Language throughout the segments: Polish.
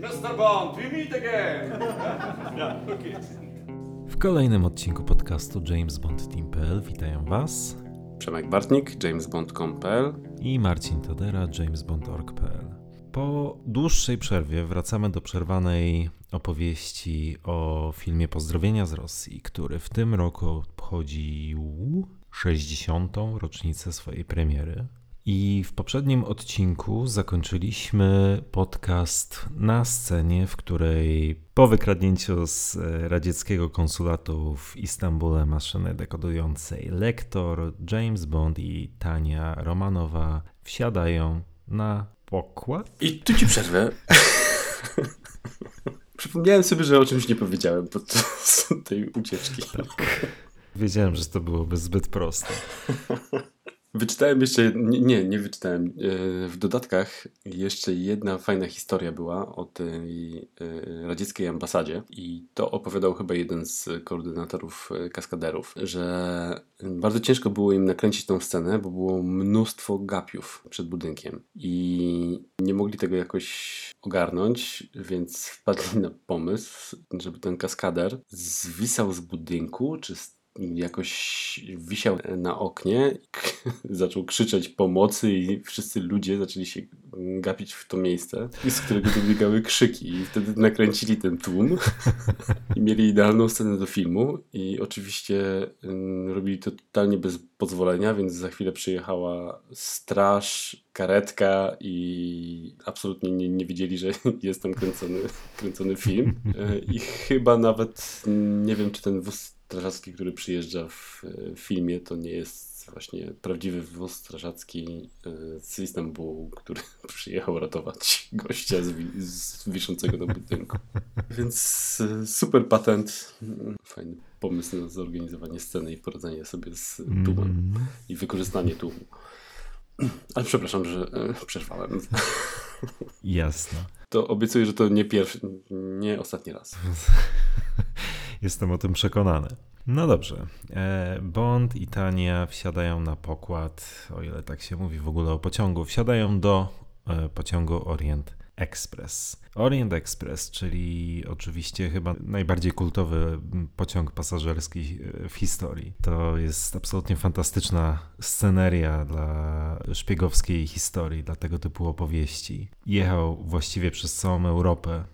Mr. Bond, we meet again! yeah, okay. W kolejnym odcinku podcastu James Bond Team.pl witają Was Przemek Bartnik, jamesbond.com.pl i Marcin Todera, jamesbond.org.pl. Po dłuższej przerwie wracamy do przerwanej opowieści o filmie Pozdrowienia z Rosji, który w tym roku obchodził 60. rocznicę swojej premiery. I w poprzednim odcinku zakończyliśmy podcast na scenie, w której po wykradnięciu z radzieckiego konsulatu w Istambule maszyny dekodującej lektor, James Bond i Tania Romanowa wsiadają na pokład. I tu ci przerwę. Przypomniałem sobie, że o czymś nie powiedziałem podczas tej ucieczki. Tak. Wiedziałem, że to byłoby zbyt proste. Wyczytałem jeszcze, nie, nie, wyczytałem. E, w dodatkach jeszcze jedna fajna historia była o tej e, radzieckiej ambasadzie i to opowiadał chyba jeden z koordynatorów e, kaskaderów, że bardzo ciężko było im nakręcić tą scenę, bo było mnóstwo gapiów przed budynkiem i nie mogli tego jakoś ogarnąć, więc wpadli na pomysł, żeby ten kaskader zwisał z budynku czy z jakoś wisiał na oknie, zaczął krzyczeć pomocy i wszyscy ludzie zaczęli się gapić w to miejsce, z którego dobiegały krzyki. I wtedy nakręcili ten tłum i mieli idealną scenę do filmu. I oczywiście mm, robili to totalnie bez pozwolenia, więc za chwilę przyjechała straż, karetka i absolutnie nie, nie wiedzieli, że jest tam kręcony, kręcony film. E, i chyba nawet nie wiem, czy ten wóz strażacki, który przyjeżdża w filmie, to nie jest właśnie prawdziwy wóz strażacki e, z Istanbulu, który przyjechał ratować gościa z, wi z wiszącego na budynku. Więc e, super patent, fajny pomysł na zorganizowanie sceny i poradzenie sobie z tłumem mm. i wykorzystanie tłumu. Ale przepraszam, że e, przerwałem. Jasne. To obiecuję, że to nie pierwszy, nie ostatni raz. Jestem o tym przekonany. No dobrze. E, Bond i Tania wsiadają na pokład, o ile tak się mówi w ogóle o pociągu, wsiadają do e, pociągu Orient Express. Orient Express, czyli oczywiście chyba najbardziej kultowy pociąg pasażerski e, w historii. To jest absolutnie fantastyczna sceneria dla szpiegowskiej historii, dla tego typu opowieści. Jechał właściwie przez całą Europę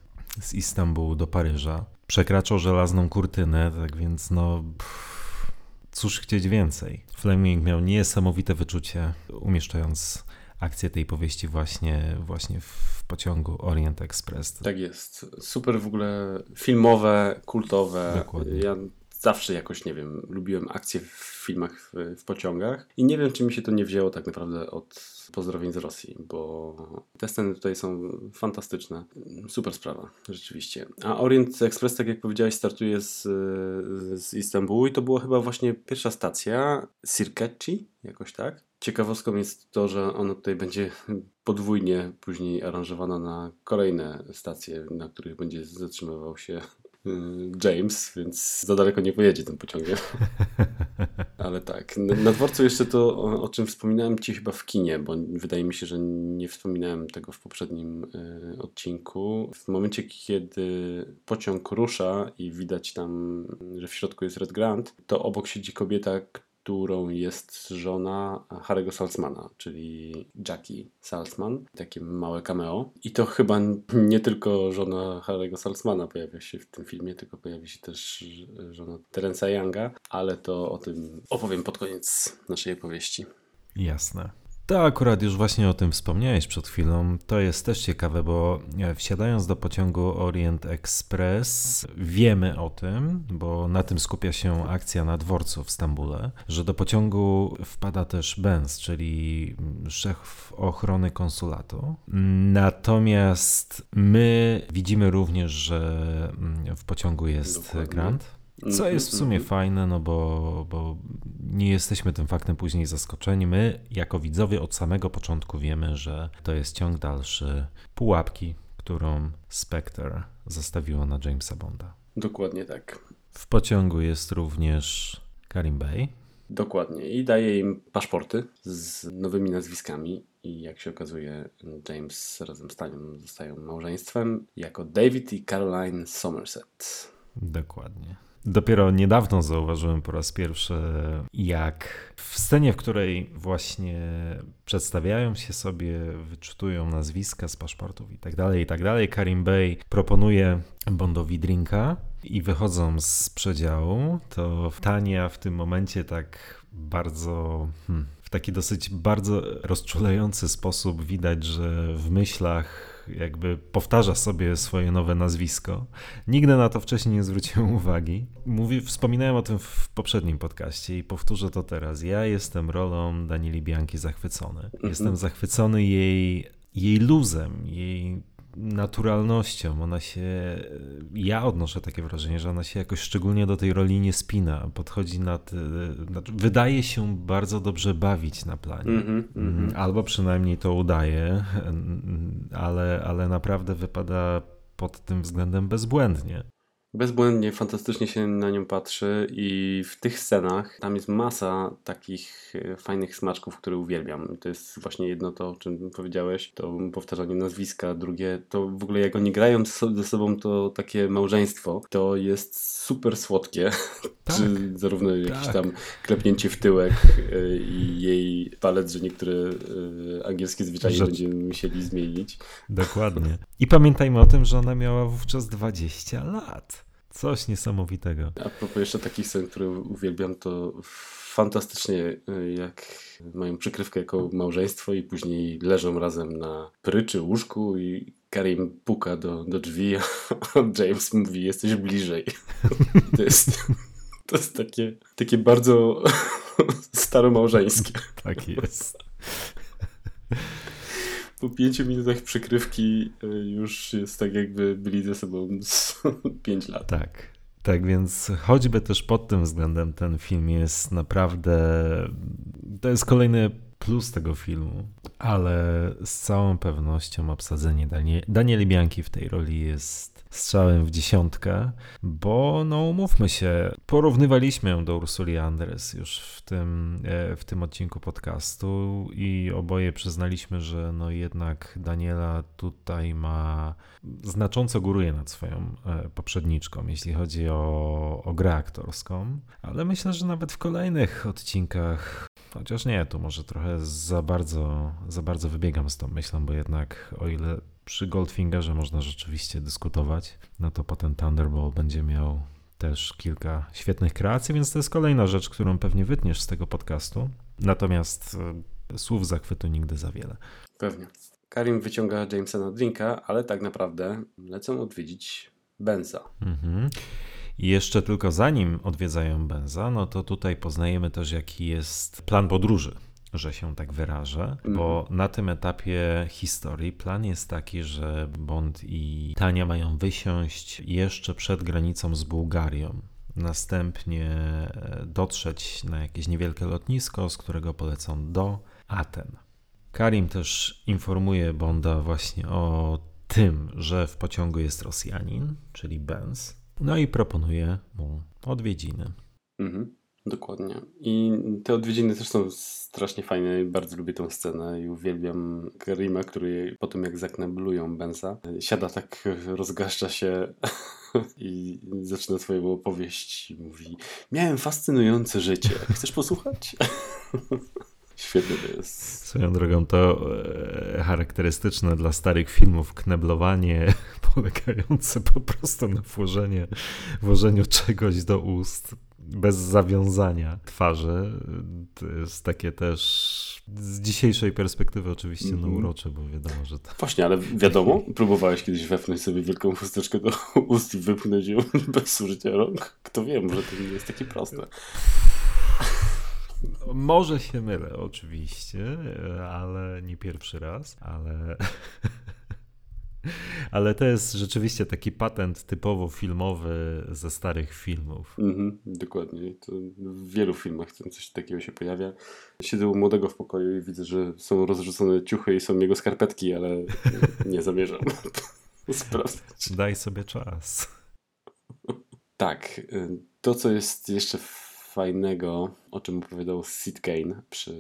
z Istambułu do Paryża. Przekraczał żelazną kurtynę, tak więc no. Pff, cóż chcieć więcej. Fleming miał niesamowite wyczucie, umieszczając akcję tej powieści właśnie, właśnie w pociągu Orient Express. Tak jest. Super w ogóle filmowe, kultowe. Dokładnie. Ja zawsze jakoś, nie wiem, lubiłem akcje w filmach, w, w, pociągach i nie wiem, czy mi się to nie wzięło tak naprawdę od pozdrowień z Rosji, bo te sceny tutaj są fantastyczne. Super sprawa, rzeczywiście. A Orient Express, tak jak powiedziałeś, startuje z, z Istanbulu i to była chyba właśnie pierwsza stacja Sirkeci, jakoś tak. Ciekawostką jest to, że ona tutaj będzie podwójnie później aranżowana na kolejne stacje, na których będzie zatrzymywał się James, więc za daleko nie pojedzie tym pociągiem. Ale tak, na dworcu jeszcze to, o, o, czym wspominałem Ci chyba w kinie, bo wydaje mi się, że nie wspominałem tego w poprzednim y, odcinku. W momencie, kiedy pociąg rusza i widać tam, że w środku jest Red Grant, to obok siedzi kobieta, którą jest żona Harry'ego Salzmana, czyli Jackie Salzman, takie małe cameo. I to chyba nie tylko żona Harry'ego Salzmana pojawia się w tym filmie, tylko pojawi się też żona Terensa Younga, ale to o tym opowiem pod koniec naszej opowieści. Jasne. To akurat już właśnie o tym wspomniałeś przed chwilą. To jest też ciekawe, bo e, wsiadając do pociągu Orient Express, wiemy o tym, bo na tym skupia się akcja na dworcu w Stambule, że do pociągu wpada też Benz, czyli szef ochrony konsulatu. Natomiast my widzimy również, że w pociągu jest Dokładnie. Grant. Co mhm, jest w sumie mhm. fajne, no bo, bo nie jesteśmy tym faktem później zaskoczeni. My, jako widzowie, od samego początku wiemy, że to jest ciąg dalszy pułapki, którą Spectre zastawiła na Jamesa Bonda. Dokładnie tak. W pociągu jest również Karim Bey. Dokładnie. I daje im paszporty z nowymi nazwiskami. I jak się okazuje, James razem z Tanią zostają małżeństwem jako David i Caroline Somerset. Dokładnie. Dopiero niedawno zauważyłem po raz pierwszy, jak w scenie, w której właśnie przedstawiają się sobie, wyczytują nazwiska z paszportów i tak dalej, i tak dalej, Karim Bey proponuje Bondowi drinka i wychodzą z przedziału, to Tania w tym momencie tak bardzo... Hmm, w taki dosyć bardzo rozczulający sposób widać, że w myślach jakby powtarza sobie swoje nowe nazwisko. Nigdy na to wcześniej nie zwróciłem uwagi. Mówi, wspominałem o tym w poprzednim podcaście i powtórzę to teraz. Ja jestem rolą Danieli Bianki zachwycony. Mhm. Jestem zachwycony jej, jej luzem, jej naturalnością. Ona się, ja odnoszę takie wrażenie, że ona się jakoś szczególnie do tej roli nie spina. Podchodzi nad, znaczy wydaje się bardzo dobrze bawić na planie. Mm -hmm, Albo przynajmniej to udaje, ale, ale naprawdę wypada pod tym względem bezbłędnie. Bezbłędnie, fantastycznie się na nią patrzy i w tych scenach tam jest masa takich e, fajnych smaczków, które uwielbiam. To jest właśnie jedno to, o czym powiedziałeś, to powtarzanie nazwiska, drugie to w ogóle jak oni grają ze sobą to takie małżeństwo, to jest super słodkie. Tak, Czy zarówno jakieś tak. tam klepnięcie w tyłek e, i jej palec, że niektóre e, angielskie zwyczaje że... będziemy musieli zmienić. Dokładnie. I pamiętajmy o tym, że ona miała wówczas 20 lat. Coś niesamowitego. A propos jeszcze takich scen, które uwielbiam, to fantastycznie jak mają przykrywkę jako małżeństwo i później leżą razem na pryczy łóżku i Karim puka do, do drzwi, a James mówi jesteś bliżej. To jest, to jest takie, takie bardzo staromałżeńskie. Tak jest po pięciu minutach przykrywki y, już jest tak, jakby byli ze sobą pięć lat. Tak. Tak więc choćby też pod tym względem ten film jest naprawdę. To jest kolejny plus tego filmu, ale z całą pewnością obsadzenie Danie, Danieli Bianki w tej roli jest strzałem w dziesiątkę, bo no umówmy się, porównywaliśmy ją do Ursuli Andres już w tym, e, w tym odcinku podcastu i oboje przyznaliśmy, że no jednak Daniela tutaj ma znacząco góruje nad swoją e, poprzedniczką, jeśli chodzi o, o grę aktorską, ale myślę, że nawet w kolejnych odcinkach Chociaż nie, tu może trochę za bardzo, za bardzo wybiegam z tą myślą, bo jednak o ile przy Goldfingerze można rzeczywiście dyskutować, no to potem Thunderbolt będzie miał też kilka świetnych kreacji, więc to jest kolejna rzecz, którą pewnie wytniesz z tego podcastu. Natomiast e, słów zachwytu nigdy za wiele. Pewnie. Karim wyciąga Jamesa na drinka, ale tak naprawdę lecą odwiedzić Benza. Mhm. I jeszcze tylko zanim odwiedzają Benza, no to tutaj poznajemy też, jaki jest plan podróży że się tak wyrażę, bo mhm. na tym etapie historii plan jest taki, że Bond i Tania mają wysiąść jeszcze przed granicą z Bułgarią. Następnie e, dotrzeć na jakieś niewielkie lotnisko, z którego polecą do Aten. Karim też informuje Bonda właśnie o tym, że w pociągu jest Rosjanin, czyli Benz, no i proponuje mu odwiedziny. Mhm. Dokładnie. I te odwiedziny też są strasznie fajne. Bardzo lubię tę scenę i uwielbiam Karima, który po tym jak zakneblują Benza, siada tak, rozgaszcza się i zaczyna swoją opowieść mówi miałem fascynujące życie. Chcesz posłuchać? Świetne to jest. Swoją drogą to e, charakterystyczne dla starych filmów kneblowanie polegające po prostu na włożenie, włożeniu czegoś do ust bez zawiązania twarzy. To jest takie też z dzisiejszej perspektywy oczywiście mm -hmm. no mhm. urocze, bo wiadomo, że to... Właśnie, ale wiadomo, próbowałeś kiedyś wepchnąć sobie wielką chusteczkę do ust i wypchnąć ją bez użycia rąk? Kto wie, może to nie jest takie proste. Może się mylę, oczywiście, ale nie pierwszy raz, ale Ale to jest rzeczywiście taki patent typowo filmowy ze starych filmów. Mhm, dokładnie. To w wielu filmach coś takiego się pojawia. Siedzę u młodego w pokoju i widzę, że są rozrzucone ciuchy i są jego skarpetki, ale nie zamierzam sprawdzać. Daj sobie czas. Tak. To, co jest jeszcze fajnego, o czym opowiadał Sid Kane przy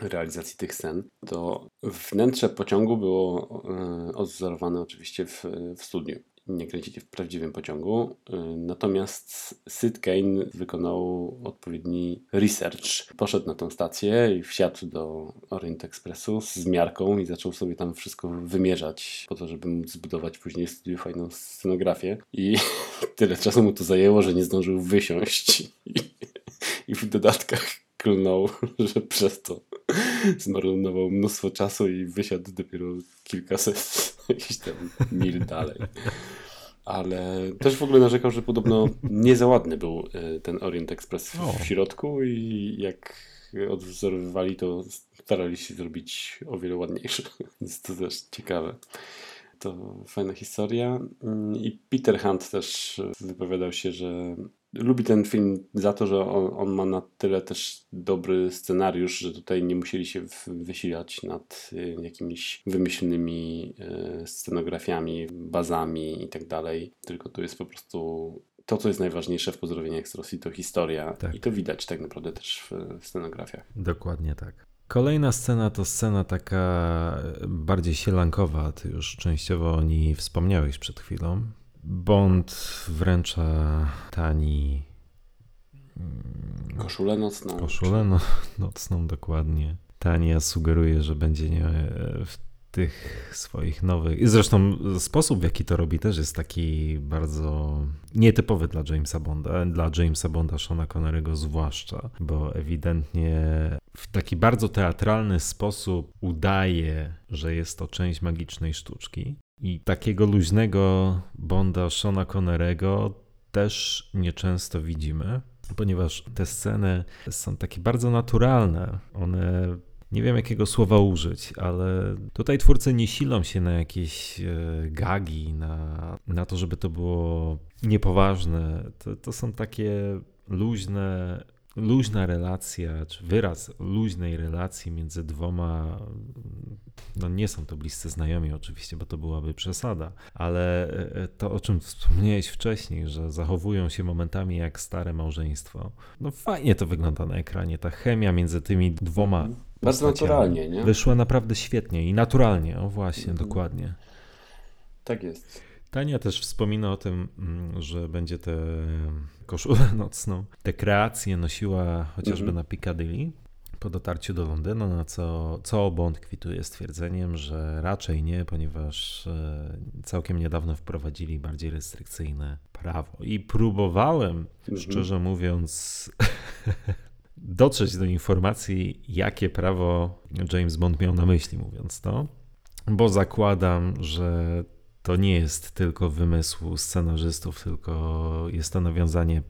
realizacji tych scen, to wnętrze pociągu było e, odwzorowane oczywiście w, w studniu nie kręcicie w prawdziwym pociągu. Y, natomiast Sid Kane wykonał odpowiedni research. Poszedł na tą stację i wsiadł do Orient Expressu z miarką i zaczął sobie tam wszystko wymierzać po to, żeby móc zbudować później studiu fajną scenografię. I tyle czasu mu to zajęło, że nie zdążył wysiąść. I, w dodatkach klnął, że przez to zmarnował mnóstwo czasu i wysiadł dopiero kilkaset jakiś tam mil dalej. Ale też w ogóle narzekał, że podobno nie za ładny był e, ten Orient Express w, w środku i jak odwzorowywali, to starali się zrobić o wiele ładniejsze. Więc to też ciekawe. To fajna historia. Mm, I Peter Hunt też wypowiadał się, że lubi ten film za to, że on, on, ma na tyle też dobry scenariusz, że tutaj nie musieli się wysilać nad y, jakimiś wymyślnymi y, scenografiami, bazami i tak dalej. Tylko to jest po prostu to, co jest najważniejsze w pozdrowieniach z Rosji, to historia. Tak. I to widać tak naprawdę też w, w scenografiach. Dokładnie tak. Kolejna scena to scena taka bardziej sielankowa. Ty już częściowo o niej wspomniałeś przed chwilą. Bond wręcza Tani mm, koszulę nocną. Koszulę no, nocną, dokładnie. Tania sugeruje, że będzie nie w tych swoich nowych. I zresztą sposób, w jaki to robi, też jest taki bardzo nietypowy dla Jamesa Bonda, dla Jamesa Bonda, Shona Connerego zwłaszcza, bo ewidentnie w taki bardzo teatralny sposób udaje, że jest to część magicznej sztuczki. I takiego luźnego Bonda Shona Connerego też nieczęsto widzimy, ponieważ te sceny są takie bardzo naturalne. One nie wiem jakiego słowa użyć, ale tutaj twórcy nie silą się na jakieś e, gagi, na, na to, żeby to było niepoważne. To, to są takie luźne, luźna relacja, czy wyraz luźnej relacji między dwoma, no nie są to bliscy znajomi oczywiście, bo to byłaby przesada, ale e, to o czym wspomniałeś wcześniej, że zachowują się momentami jak stare małżeństwo. No fajnie to wygląda na ekranie, ta chemia między tymi dwoma bardzo naturalnie, nie? Wyszła naprawdę świetnie i naturalnie, o właśnie, mhm. dokładnie. Tak jest. Tania też wspomina o tym, mm, że będzie tę koszulę nocną, te kreacje nosiła chociażby mhm. na Piccadilly po dotarciu do Londynu, na co, co Bond kwituje stwierdzeniem, że raczej nie, ponieważ e, całkiem niedawno wprowadzili bardziej restrykcyjne prawo. I próbowałem, mhm. szczerze mówiąc, dotrzeć do informacji, jakie prawo James Bond miał na myśli, mówiąc to, bo zakładam, że to nie jest tylko wymysł scenarzystów, tylko jest to nawiązanie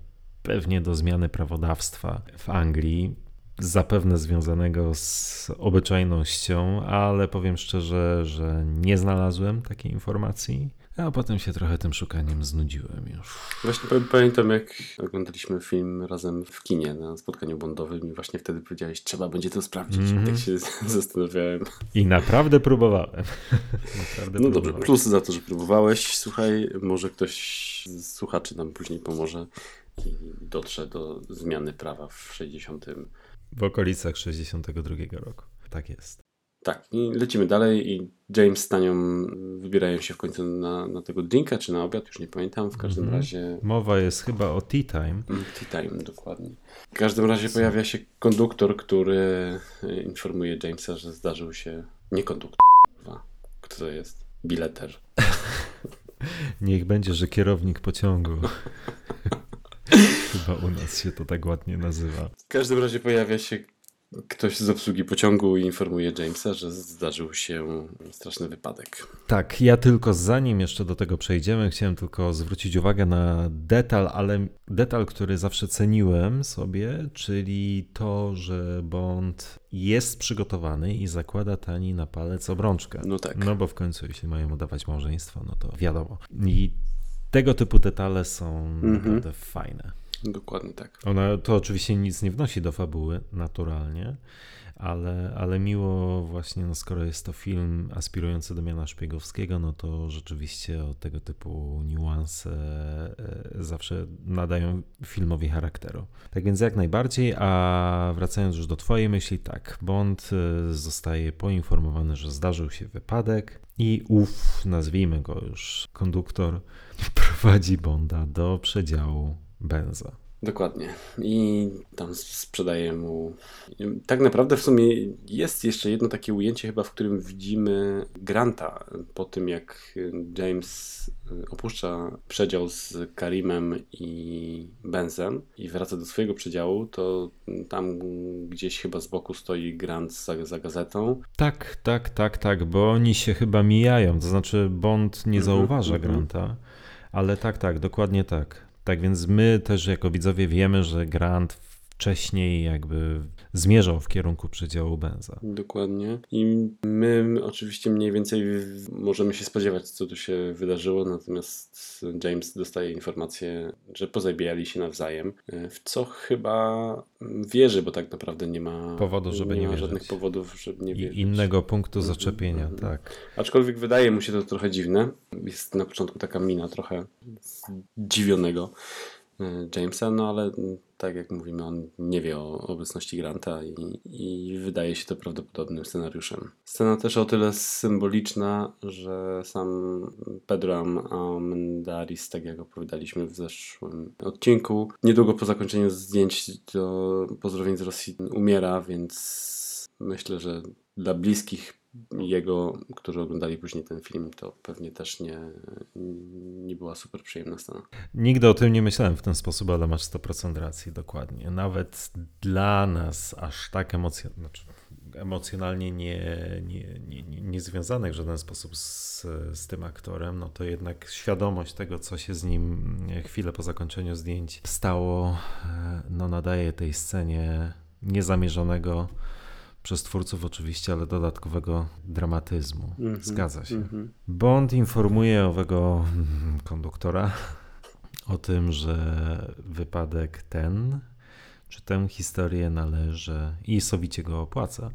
pewnie do zmiany prawodawstwa w Anglii, zapewne związanego z obyczajnością, ale powiem szczerze, że nie znalazłem takiej informacji. A potem się trochę tym szukaniem znudziłem już. Właśnie pamiętam, jak oglądaliśmy film razem w kinie na spotkaniu bondowym i właśnie wtedy powiedziałeś, trzeba będzie to sprawdzić. Mm -hmm. Tak się zastanawiałem. I naprawdę próbowałem. naprawdę no dobrze, plus za to, że próbowałeś. Słuchaj, może ktoś z słuchaczy nam później pomoże i dotrze do zmiany prawa w 60. W okolicach 62 roku. Tak jest. Tak, i lecimy dalej i James z Tanią wybierają się w końcu na, na tego drinka, czy na obiad, już nie pamiętam, w każdym mm -hmm. razie... Mowa jest chyba o tea time. Mm, tea time, dokładnie. W każdym razie Co? pojawia się konduktor, który e, informuje Jamesa, że zdarzył się... Nie konduktor, kto to jest? Bileter. Niech będzie, że kierownik pociągu. Chyba u nas się to tak ładnie nazywa. W każdym razie pojawia się Ktoś z obsługi pociągu informuje Jamesa, że zdarzył się straszny wypadek. Tak, ja tylko zanim jeszcze do tego przejdziemy, chciałem tylko zwrócić uwagę na detal, ale detal, który zawsze ceniłem sobie, czyli to, że Bond jest przygotowany i zakłada tani na palec obrączkę. No tak. No bo w końcu, jeśli mają udawać małżeństwo, no to wiadomo. I tego typu detale są mhm. naprawdę fajne. Dokładnie tak. Ona to oczywiście nic nie wnosi do fabuły, naturalnie, ale, ale miło właśnie, no skoro jest to film aspirujący do miana szpiegowskiego, no to rzeczywiście o tego typu niuanse e, zawsze nadają filmowi charakteru. Tak więc jak najbardziej, a wracając już do twojej myśli, tak, Bond e, zostaje poinformowany, że zdarzył się wypadek i ów, nazwijmy go już, konduktor prowadzi Bonda do przedziału benza. Dokładnie. I tam sprzedaje mu. Tak naprawdę w sumie jest jeszcze jedno takie ujęcie, chyba, w którym widzimy Granta po tym, jak James opuszcza przedział z Karimem i Benzem i wraca do swojego przedziału, to tam gdzieś chyba z boku stoi Grant za, za gazetą. Tak, tak, tak, tak, bo oni się chyba mijają. To znaczy, Bond nie mhm, zauważa mm -hmm. Granta, ale tak, tak, dokładnie tak. Tak więc my też jako widzowie wiemy, że Grant wcześniej jakby zmierzał w kierunku przedziału Benza. Dokładnie. I my oczywiście mniej więcej możemy się spodziewać, co tu się wydarzyło, natomiast James dostaje informację, że pozabijali się nawzajem, w co chyba wierzy, bo tak naprawdę nie ma powodu, żeby nie, nie ma żadnych powodów, żeby nie wierzyć. I innego punktu mhm, zaczepienia, -hmm. tak. Aczkolwiek wydaje mu się to trochę dziwne. Jest na początku taka mina trochę zdziwionego e, Jamesa, no ale tak jak mówimy, on nie wie o obecności Granta i, i wydaje się to prawdopodobnym scenariuszem. Scena też o tyle symboliczna, że sam Pedro Amendaris, tak jak opowiadaliśmy w zeszłym odcinku, niedługo po zakończeniu zdjęć do pozdrowień z Rosji umiera, więc myślę, że dla bliskich jego, którzy oglądali później ten film, to pewnie też nie, nie była super przyjemna scena. Nigdy o tym nie myślałem w ten sposób, ale masz 100% racji, dokładnie. Nawet dla nas aż tak emocjonalnie, znaczy emocjonalnie nie, nie, nie, nie związanych w żaden sposób z, z tym aktorem, no to jednak świadomość tego, co się z nim chwilę po zakończeniu zdjęć stało, e, no nadaje tej scenie niezamierzonego przez twórców oczywiście, ale dodatkowego dramatyzmu. Mm -hmm, Zgadza się. Mm -hmm. Bond informuje owego konduktora o tym, że wypadek ten, czy tę historię należy i sowicie go opłaca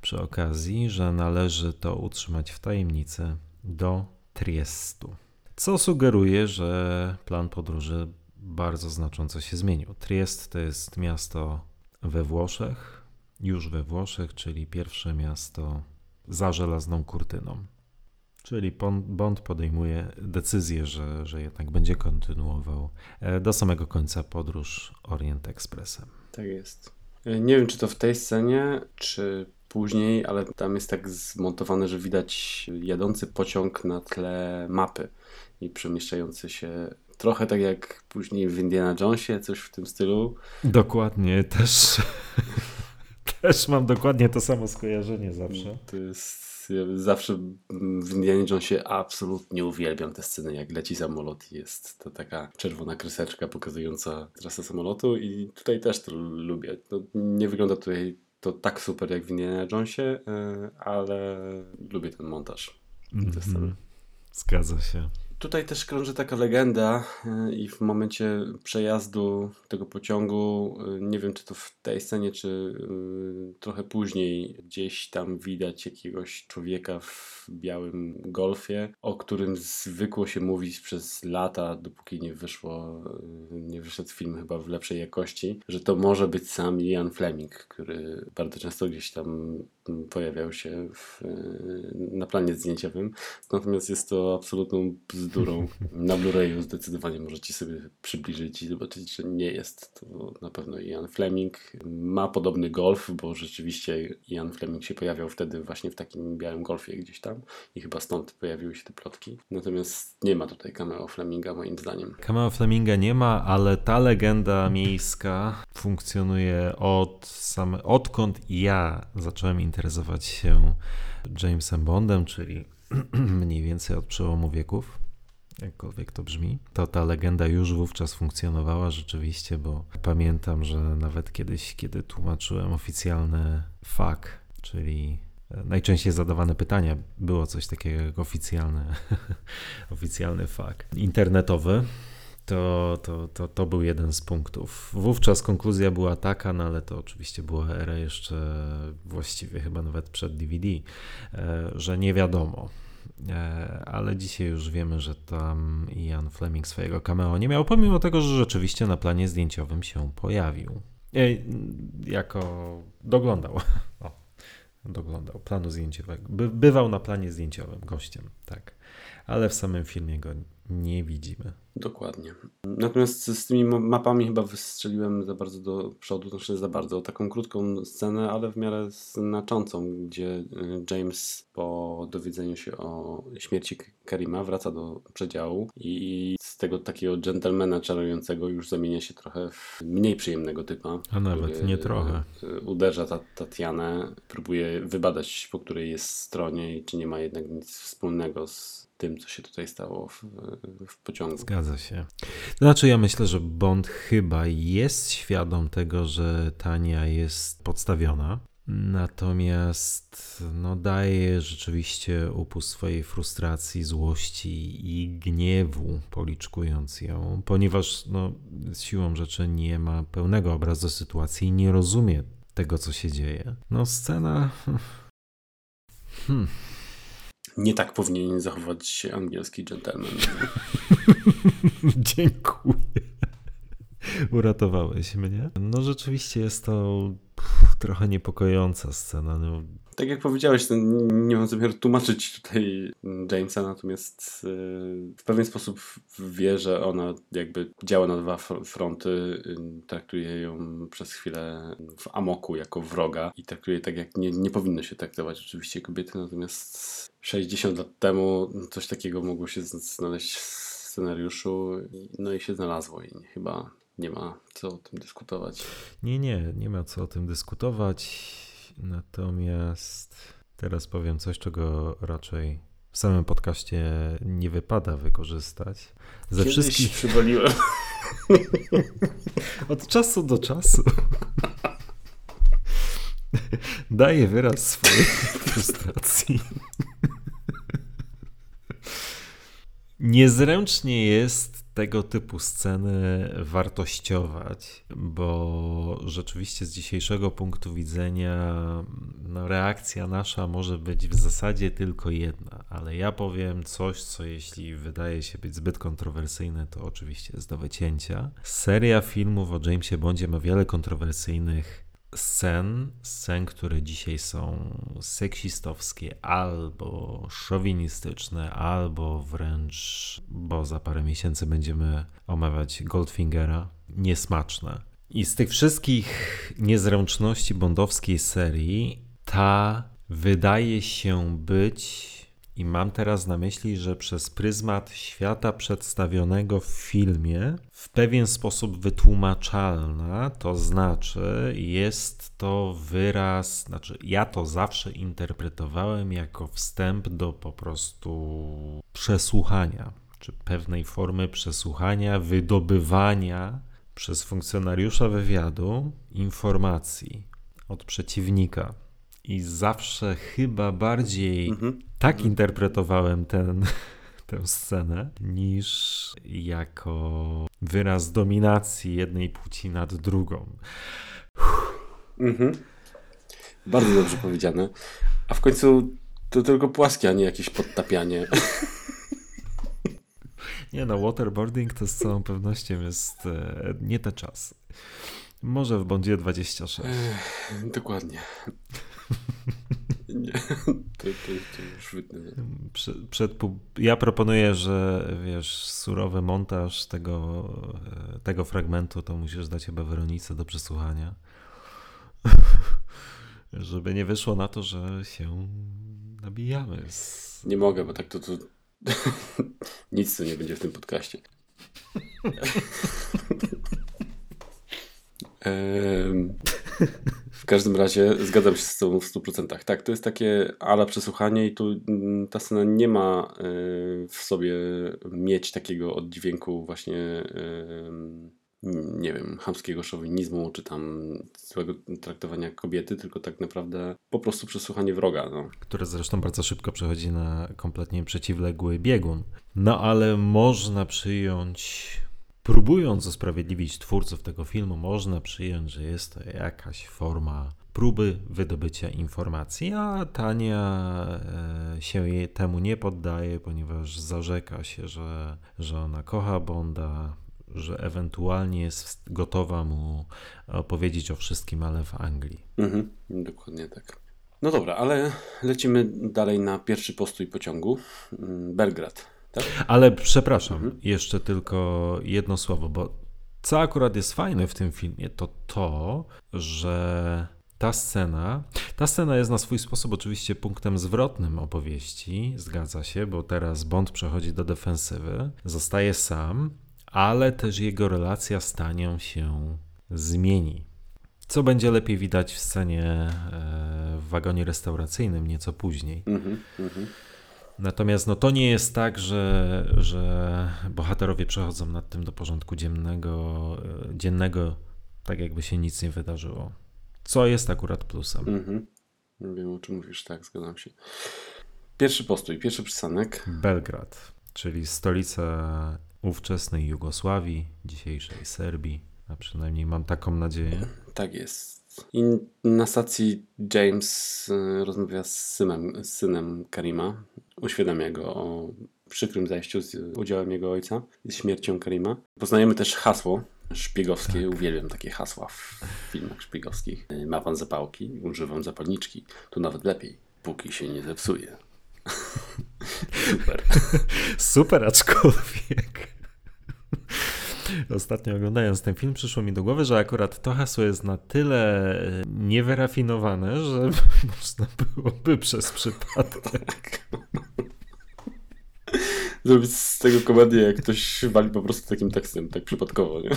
przy okazji, że należy to utrzymać w tajemnicy do Triestu. Co sugeruje, że plan podróży bardzo znacząco się zmienił. Triest to jest miasto we Włoszech, już we Włoszech, czyli pierwsze miasto za żelazną kurtyną. Czyli Bond podejmuje decyzję, że, że jednak będzie kontynuował e, do samego końca podróż Orient Expressem. Tak jest. E, nie wiem, czy to w tej scenie, czy później, ale tam jest tak zmontowane, że widać jadący pociąg na tle mapy i przemieszczający się trochę tak jak później w Indiana Jonesie, coś w tym stylu. Dokładnie, też też mam dokładnie to samo skojarzenie zawsze. To jest ja zawsze w Indiana Jonesie absolutnie uwielbiam te sceny, jak leci samolot jest to taka czerwona kreseczka pokazująca trasę samolotu i tutaj też to lubię. No, nie wygląda tutaj to tak super jak w Indiana Jonesie, e, ale lubię ten montaż. Mm -hmm. Zgadza się. Tutaj też krąży taka legenda e, i w momencie przejazdu tego pociągu, e, nie wiem czy to w tej scenie, czy e, trochę później, gdzieś tam widać jakiegoś człowieka w białym golfie, o którym zwykło się mówić przez lata, dopóki nie wyszło, nie wyszedł film chyba w lepszej jakości, że to może być sam Ian Fleming, który bardzo często gdzieś tam pojawiał się w, na planie zdjęciowym. Natomiast jest to absolutną bzdurą. Na Blu-rayu zdecydowanie możecie sobie przybliżyć i zobaczyć, że nie jest to na pewno Ian Fleming. Ma podobny golf, bo rzeczywiście Ian Fleming się pojawiał wtedy właśnie w takim białym golfie gdzieś tam i chyba stąd pojawiły się te plotki. Natomiast nie ma tutaj cameo Fleminga moim zdaniem. Cameo Fleminga nie ma, ale ta legenda miejska funkcjonuje od same, odkąd ja zacząłem interesować się Jamesem Bondem, czyli mniej więcej od przełomu wieków, jakkolwiek to brzmi, to ta legenda już wówczas funkcjonowała rzeczywiście, bo pamiętam, że nawet kiedyś, kiedy tłumaczyłem oficjalny FAQ, czyli najczęściej zadawane pytania, było coś takiego jak oficjalny, oficjalny FAQ internetowy, To, to, to, to był jeden z punktów. Wówczas konkluzja była taka, no ale to oczywiście była era jeszcze właściwie chyba nawet przed DVD, e, że nie wiadomo. E, ale dzisiaj już wiemy, że tam Ian Fleming swojego cameo nie miał, pomimo tego, że rzeczywiście na planie zdjęciowym się pojawił. E, jako doglądał. O, doglądał planu zdjęciowego. By, bywał na planie zdjęciowym gościem, tak. Ale w samym filmie go nie widzimy. Dokładnie. Natomiast z tymi mapami chyba wystrzeliłem za bardzo do przodu, znaczy za bardzo. Taką krótką scenę, ale w miarę znaczącą, gdzie y, James po dowiedzeniu się o śmierci Karima wraca do przedziału i z tego takiego gentlemana czarującego już zamienia się trochę w mniej przyjemnego typa. A nawet nie trochę. Y, uderza ta Tatianę, próbuje wybadać po której jest stronie i czy nie ma jednak nic wspólnego z tym, co się tutaj stało w, w pociągu. Zgadza się. Znaczy, ja myślę, że Bond chyba jest świadom tego, że Tania jest podstawiona. Natomiast no, daje rzeczywiście upust swojej frustracji, złości i gniewu, policzkując ją, ponieważ no, siłą rzeczy nie ma pełnego obrazu sytuacji i nie rozumie tego, co się dzieje. No, scena. Hmm. Nie tak powinien zachować się angielski gentleman. Dziękuję. Uratowałeś mnie. No rzeczywiście jest to pff, trochę niepokojąca scena. No. Tak jak powiedziałeś, nie mam zamiaru tłumaczyć tutaj Jamesa, natomiast y, w pewien sposób wie, że ona jakby działa na dwa fronty, y, traktuje ją przez chwilę w amoku jako wroga i traktuje tak, jak nie, nie powinno się traktować oczywiście kobiety, natomiast 60 lat temu coś takiego mogło się znaleźć scenariuszu, no i się znalazło i chyba nie ma co o tym dyskutować. Nie, nie, nie ma co o tym dyskutować. Natomiast teraz powiem coś, czego raczej w samym podcaście nie wypada wykorzystać. Ze Kiedyś wszystkich przywaliłem. Od czasu do czasu. Daje wyraz swojej frustracji. Niezręcznie jest tego typu sceny wartościować, bo rzeczywiście z dzisiejszego punktu widzenia no, reakcja nasza może być w zasadzie tylko jedna, ale ja powiem coś, co jeśli wydaje się być zbyt kontrowersyjne, to oczywiście jest do wycięcia. Seria filmów o Jamesie Bondzie ma wiele kontrowersyjnych scen, scen, które dzisiaj są seksistowskie albo szowinistyczne, albo wręcz, bo za parę miesięcy będziemy omawiać Goldfingera, niesmaczne. I z tych wszystkich niezręczności bondowskiej serii, ta wydaje się być i mam teraz na myśli, że przez pryzmat świata przedstawionego w filmie w pewien sposób wytłumaczalna, to znaczy jest to wyraz, znaczy ja to zawsze interpretowałem jako wstęp do po prostu przesłuchania, czy pewnej formy przesłuchania, wydobywania przez funkcjonariusza wywiadu informacji od przeciwnika. I zawsze chyba bardziej mhm. tak mhm. interpretowałem ten, tę scenę, niż jako wyraz dominacji jednej płci nad drugą. Mhm. Bardzo dobrze powiedziane. A w końcu to tylko płaskie, a nie jakieś podtapianie. Nie no, waterboarding to z całą pewnością jest e, nie te czas. Może w Bondzie 26. Ech, dokładnie. Nie, to, to, to już wytnę. Przed, przed, ja proponuję, że wiesz, surowy montaż tego, tego fragmentu to musisz dać chyba Weronice do przesłuchania. Żeby nie wyszło na to, że się nabijamy. Z... Nie mogę, bo tak to, to nic tu nie będzie w tym podcaście. W każdym razie zgadzam się z Tobą w 100%. Tak, to jest takie ala przesłuchanie i tu mm, ta scena nie ma y, w sobie mieć takiego oddźwięku właśnie nie wiem, chamskiego szowinizmu, czy tam złego traktowania kobiety, tylko tak naprawdę po prostu przesłuchanie wroga. No. Które zresztą bardzo szybko przechodzi na kompletnie przeciwległy biegun. No ale można przyjąć próbując usprawiedliwić twórców tego filmu, można przyjąć, że jest to jakaś forma próby wydobycia informacji, a Tania e, się jej temu nie poddaje, ponieważ zarzeka się, że, że ona kocha Bonda, że ewentualnie jest gotowa mu opowiedzieć o wszystkim, ale w Anglii. Mhm, dokładnie tak. No dobra, ale lecimy dalej na pierwszy postój pociągu. Mm, Belgrad. Tak? Ale przepraszam, mhm. jeszcze tylko jedno słowo, bo co akurat jest fajne w tym filmie, to to, że ta scena, ta scena jest na swój sposób oczywiście punktem zwrotnym opowieści, zgadza się, bo teraz Bond przechodzi do defensywy, zostaje sam, ale też jego relacja z Tanią się zmieni. Co będzie lepiej widać w scenie e, w wagonie restauracyjnym nieco później. Mm -hmm, Natomiast no, to nie jest tak, że, że bohaterowie przechodzą nad tym do porządku dziennego, e, dziennego, tak jakby się nic nie wydarzyło. Co jest akurat plusem. Mhm. Nie wiem o czym mówisz, tak, zgadzam się. Pierwszy postój, pierwszy przystanek. Belgrad, czyli stolica ówczesnej Jugosławii, dzisiejszej Serbii, a przynajmniej mam taką nadzieję. Tak jest. I na stacji James y, rozmawia z synem, z synem Karima, uświadamia go o przykrym zajściu z udziałem jego ojca i śmiercią Karima. Poznajemy też hasło szpiegowskie. Tak. Uwielbiam takie hasła w filmach szpiegowskich. Ma pan zapałki? Używam zapalniczki. Tu nawet lepiej, póki się nie zepsuje. Super. Super, aczkolwiek. Ostatnio oglądając ten film przyszło mi do głowy, że akurat to hasło jest na tyle e, niewyrafinowane, że można byłoby przez przypadek zrobić z tego komedię, jak ktoś wali po prostu takim tekstem, tak przypadkowo, nie?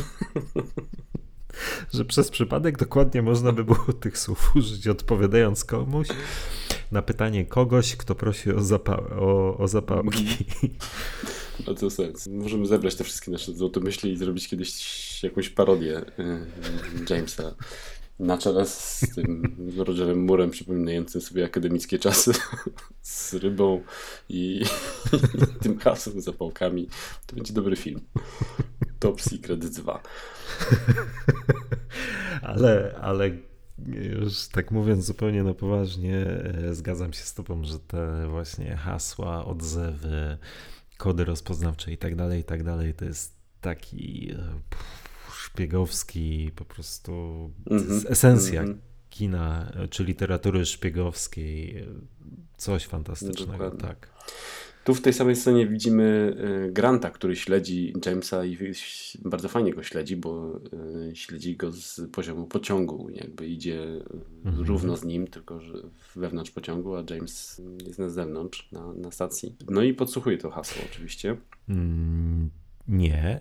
Że przez przypadek dokładnie można by było tych słów użyć, odpowiadając komuś na pytanie kogoś, kto prosi o, zapa- o, o zapałki. Ma to sens. Możemy zebrać te wszystkie nasze złote myśli i zrobić kiedyś jakąś parodię y, Jamesa na czele z tym Rogerem Murem przypominającym sobie akademickie czasy z rybą i, tym hasłem, zapałkami. To będzie dobry film. Top Secret 2. ale, ale już tak mówiąc zupełnie na poważnie, e, zgadzam się z tobą, że te właśnie hasła, odzewy, kody rozpoznawcze i tak dalej, i tak dalej, to jest taki e, szpiegowski, po prostu mm -hmm. esencja mm -hmm. kina czy literatury szpiegowskiej. Coś fantastycznego, Dokładnie. tak. Tu w tej samej scenie widzimy e, Granta, który śledzi Jamesa i bardzo fajnie go śledzi, bo e, śledzi go z poziomu pociągu. Jakby idzie mm -hmm. równo z nim, tylko że wewnątrz pociągu, a James jest na zewnątrz, na, na stacji. No i podsłuchuje to hasło oczywiście. Mm, nie,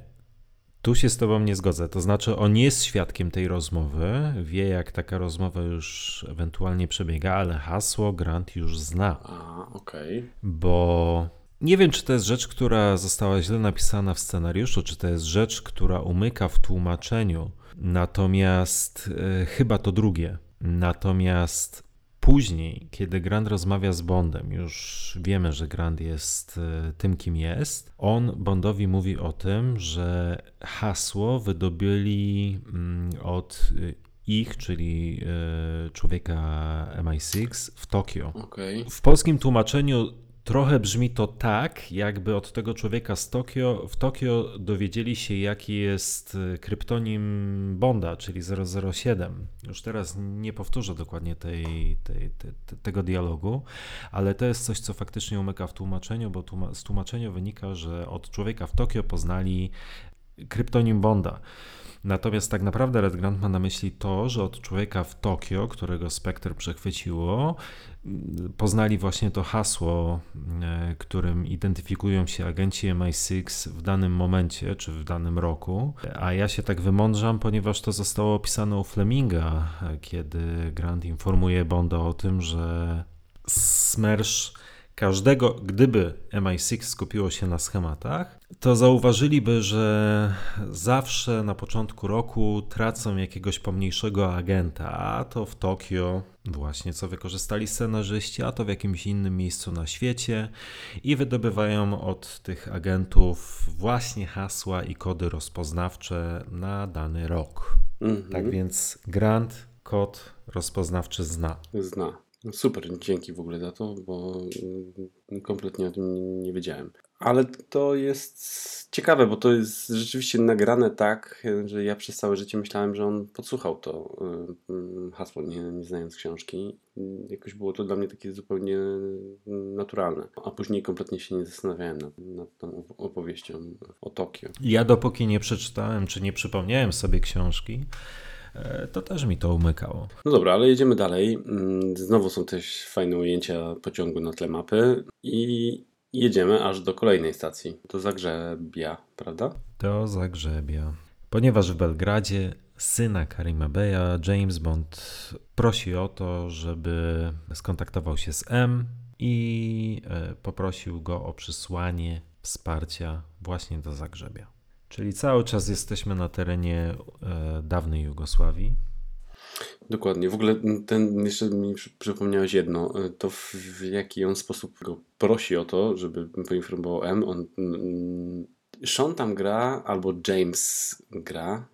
tu się z Tobą nie zgodzę. To znaczy, on jest świadkiem tej rozmowy, wie, jak taka rozmowa już ewentualnie przebiega, ale hasło Grant już zna. A, okej. Okay. Bo nie wiem, czy to jest rzecz, która została źle napisana w scenariuszu, czy to jest rzecz, która umyka w tłumaczeniu. Natomiast e, chyba to drugie. Natomiast Później, kiedy Grant rozmawia z Bondem, już wiemy, że Grant jest e, tym, kim jest, on Bondowi mówi o tym, że hasło wydobyli mm, od e, ich, czyli e, człowieka MI6 w Tokio. Okay. W polskim tłumaczeniu Trochę brzmi to tak, jakby od tego człowieka z Tokio, w Tokio dowiedzieli się, jaki jest y, kryptonim Bonda, czyli 007. Już teraz nie powtórzę dokładnie tej, tej, te, tego dialogu, ale to jest coś, co faktycznie umyka w tłumaczeniu, bo tłuma z tłumaczenia wynika, że od człowieka w Tokio poznali kryptonim Bonda. Natomiast tak naprawdę Red Grant ma na myśli to, że od człowieka w Tokio, którego Spectre przechwyciło, poznali właśnie to hasło, e, którym identyfikują się agenci MI6 w danym momencie czy w danym roku. A ja się tak wymądrzam, ponieważ to zostało opisane u Fleminga, kiedy Grant informuje Bonda o tym, że Smersh każdego, gdyby MI6 skupiło się na schematach, to zauważyliby, że zawsze na początku roku tracą jakiegoś pomniejszego agenta, a to w Tokio właśnie co wykorzystali scenarzyści, a to w jakimś innym miejscu na świecie i wydobywają od tych agentów właśnie hasła i kody rozpoznawcze na dany rok. Mhm. Tak więc Grant kod rozpoznawczy zna. Zna. No super, dzięki w ogóle za to, bo mm, kompletnie o tym nie wiedziałem. Ale to jest ciekawe, bo to jest rzeczywiście nagrane tak, że ja przez całe życie myślałem, że on podsłuchał to y, y, hasło, nie, nie znając książki. Jakoś było to dla mnie takie zupełnie naturalne. A później kompletnie się nie zastanawiałem nad, nad tą opowieścią o Tokio. Ja dopóki nie przeczytałem, czy nie przypomniałem sobie książki, e, to też mi to umykało. No dobra, ale jedziemy dalej. Mm, Znowu są też fajne ujęcia pociągu na tle mapy i jedziemy aż do kolejnej stacji, do Zagrzebia, prawda? Do Zagrzebia. Ponieważ w Belgradzie syna Karima Beya James Bond prosi o to, żeby skontaktował się z M i e, poprosił go o przysłanie wsparcia właśnie do Zagrzebia. Czyli cały czas jesteśmy na terenie e, dawnej Jugosławii. Dokładnie. W ogóle ten, jeszcze mi przy- przypomniałeś jedno, y, to w, jaki on sposób go prosi o to, żeby poinformował M. On, mm, Sean tam gra, albo James gra,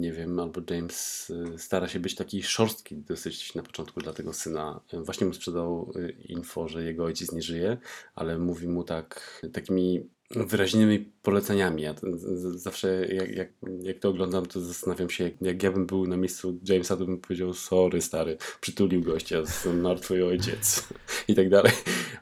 nie wiem, albo James y, stara się być taki szorstki dosyć na początku dla tego syna. Y, Właśnie mu sprzedał info, że jego ojciec nie żyje, ale mówi mu tak, takimi wyraźnymi poleceniami. Ja zawsze jak, jak, jak to oglądam, to zastanawiam się, jak, jak ja bym był na miejscu Jamesa, to bym powiedział, sorry stary, przytulił gościa, zmarł twój ojciec i tak dalej.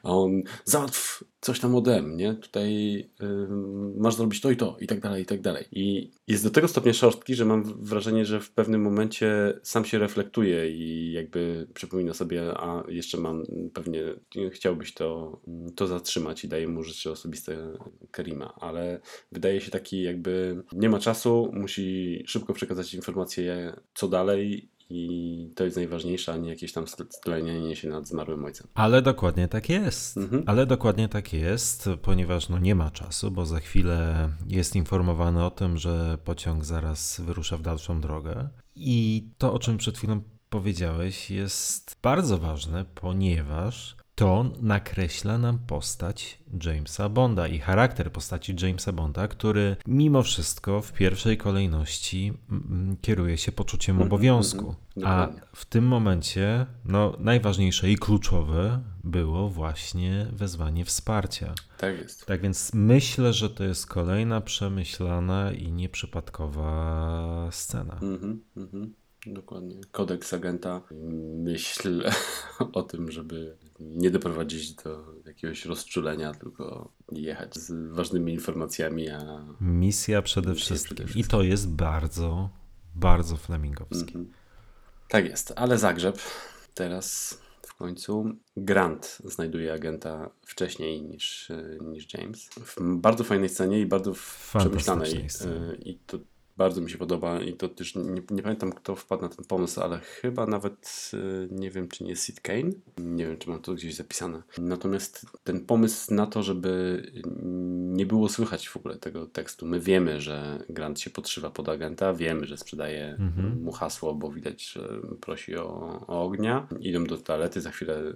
A on, załatw coś tam ode mnie, nie? Tutaj ym, masz zrobić to i to i tak dalej, i tak dalej. I jest do tego stopnia szorstki, że mam wrażenie, że w pewnym momencie sam się reflektuje i jakby przypomina sobie, a jeszcze mam, pewnie chciałbyś to, to zatrzymać i daje mu rzeczy osobiste Karima, ale wydaje się taki jakby nie ma czasu, musi szybko przekazać informacje co dalej i to jest najważniejsze, a nie jakieś tam stlenienie się nad zmarłym ojcem. Ale dokładnie tak jest. Mhm. Ale dokładnie tak jest, ponieważ no nie ma czasu, bo za chwilę jest informowany o tym, że pociąg zaraz wyrusza w dalszą drogę. I to, o czym przed chwilą powiedziałeś, jest bardzo ważne, ponieważ to nakreśla nam postać Jamesa Bonda i charakter postaci Jamesa Bonda, który mimo wszystko w pierwszej kolejności mm, kieruje się poczuciem Mhm, obowiązku. mhm, A dokładnie. w tym momencie no, najważniejsze i kluczowe było właśnie wezwanie wsparcia. Tak jest. Tak więc myślę, że to jest kolejna przemyślana i nieprzypadkowa scena. Mhm, mhm. Dokładnie. Kodeks agenta. Myśl o tym, żeby nie doprowadzić do jakiegoś rozczulenia, tylko jechać z ważnymi informacjami, a Misja przede Misja wszystkim. przede I to jest bardzo, bardzo flemingowskie. Mhm. Tak jest, ale Zagrzeb teraz w końcu Grant znajduje agenta wcześniej niż, niż James. W bardzo fajnej scenie i bardzo przemyślanej. Scenie. e, I to bardzo mi się podoba i to też nie, nie pamiętam kto wpadł na ten pomysł, ale chyba nawet e, nie wiem czy nie Sid Kane. Nie wiem czy mam to gdzieś zapisane. Natomiast ten pomysł na to, żeby nie było słychać w ogóle tego tekstu. My wiemy, że Grant się podszywa pod agenta, wiemy, że sprzedaje Mhm. mu hasło, bo widać, że prosi o, o ognia. Idą do toalety, za chwilę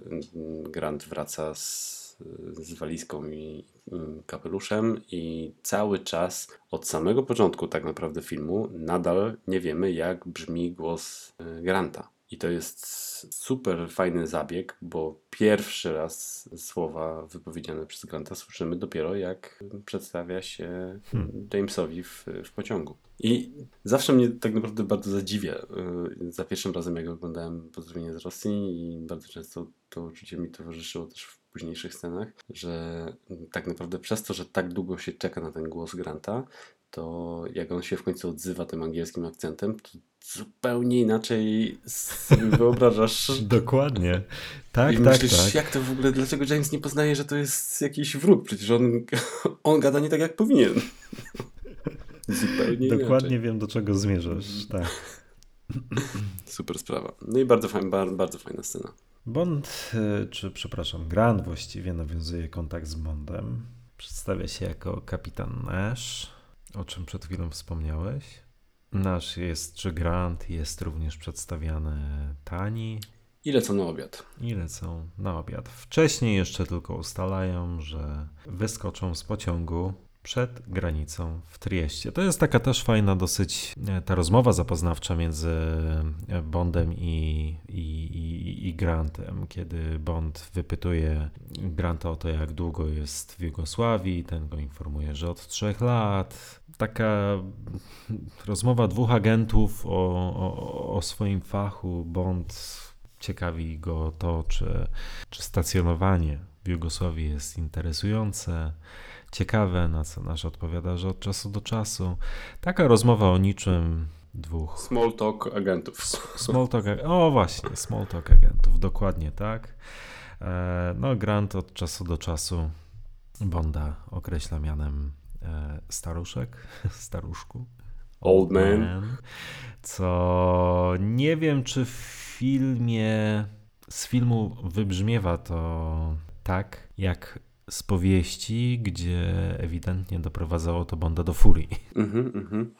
Grant wraca z, z walizką i, i kapeluszem i cały czas od samego początku tak naprawdę filmu nadal nie wiemy jak brzmi głos y, Granta. I to jest super fajny zabieg, bo pierwszy raz słowa wypowiedziane przez Granta słyszymy dopiero jak przedstawia się Jamesowi w, w pociągu. I zawsze mnie tak naprawdę bardzo zadziwia. y, Za pierwszym razem, jak oglądałem Pozdrowienie z Rosji i bardzo często to uczucie mi towarzyszyło też w późniejszych scenach, że tak naprawdę przez to, że tak długo się czeka na ten głos Granta, to jak on się w końcu odzywa tym angielskim akcentem, to zupełnie inaczej sobie wyobrażasz Dokładnie. Tak, i tak, myślisz, tak. jak to w ogóle, dlaczego James nie poznaje, że to jest jakiś wróg? Przecież on, on gada nie tak, jak powinien. Zupełnie Dokładnie inaczej. wiem, do czego zmierzasz. Tak. Super sprawa. No i bardzo, fajna, bardzo, bardzo fajna scena. Bond, y, czy przepraszam, Grant właściwie nawiązuje kontakt z Bondem. Przedstawia się jako kapitan Nash, o czym przed chwilą wspomniałeś. Nasz jest, czy Grant jest również przedstawiany Tani. I lecą na obiad. I lecą na obiad. Wcześniej jeszcze tylko ustalają, że wyskoczą z pociągu przed granicą w Trieście. To jest taka też fajna dosyć e, ta rozmowa zapoznawcza między e, Bondem i, i, i, Grantem, kiedy Bond wypytuje Granta o to, jak długo jest w Jugosławii, ten go informuje, że od trzech lat. Taka rozmowa dwóch agentów o, o, o swoim fachu. Bond ciekawi go to, czy, czy stacjonowanie w Jugosławii jest interesujące ciekawe, na co nasz odpowiada, że od czasu do czasu taka rozmowa o niczym dwóch. Small talk agentów. Small talk, o właśnie, small talk agentów, dokładnie tak. E, no, Grant od czasu do czasu Bonda określa mianem e, staruszek, staruszku. Old man. Co nie wiem, czy w filmie, z filmu wybrzmiewa to tak, jak z powieści, gdzie ewidentnie doprowadzało to Bonda do furii. Mhm, mhm.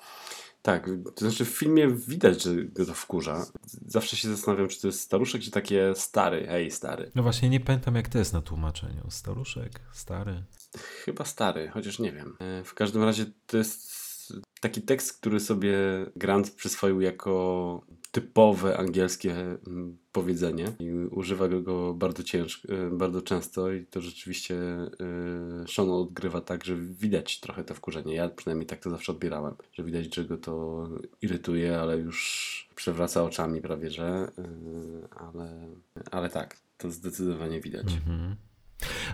Tak, to znaczy w filmie widać, że go to wkurza. Zawsze się zastanawiam, czy to jest staruszek, czy takie stary, hej stary. No właśnie, nie pamiętam jak to jest na tłumaczeniu. Staruszek, stary. Chyba stary, chociaż nie wiem. E, w każdym razie to jest taki tekst, który sobie Grant przyswoił jako typowe angielskie mm, powiedzenie i używa go bardzo ciężko, e, bardzo często i to rzeczywiście e, Sean odgrywa tak, że widać trochę to wkurzenie. Ja przynajmniej tak to zawsze odbierałem, że widać, że go to irytuje, ale już przewraca oczami prawie, że e, ale, ale tak, to zdecydowanie widać. Mhm.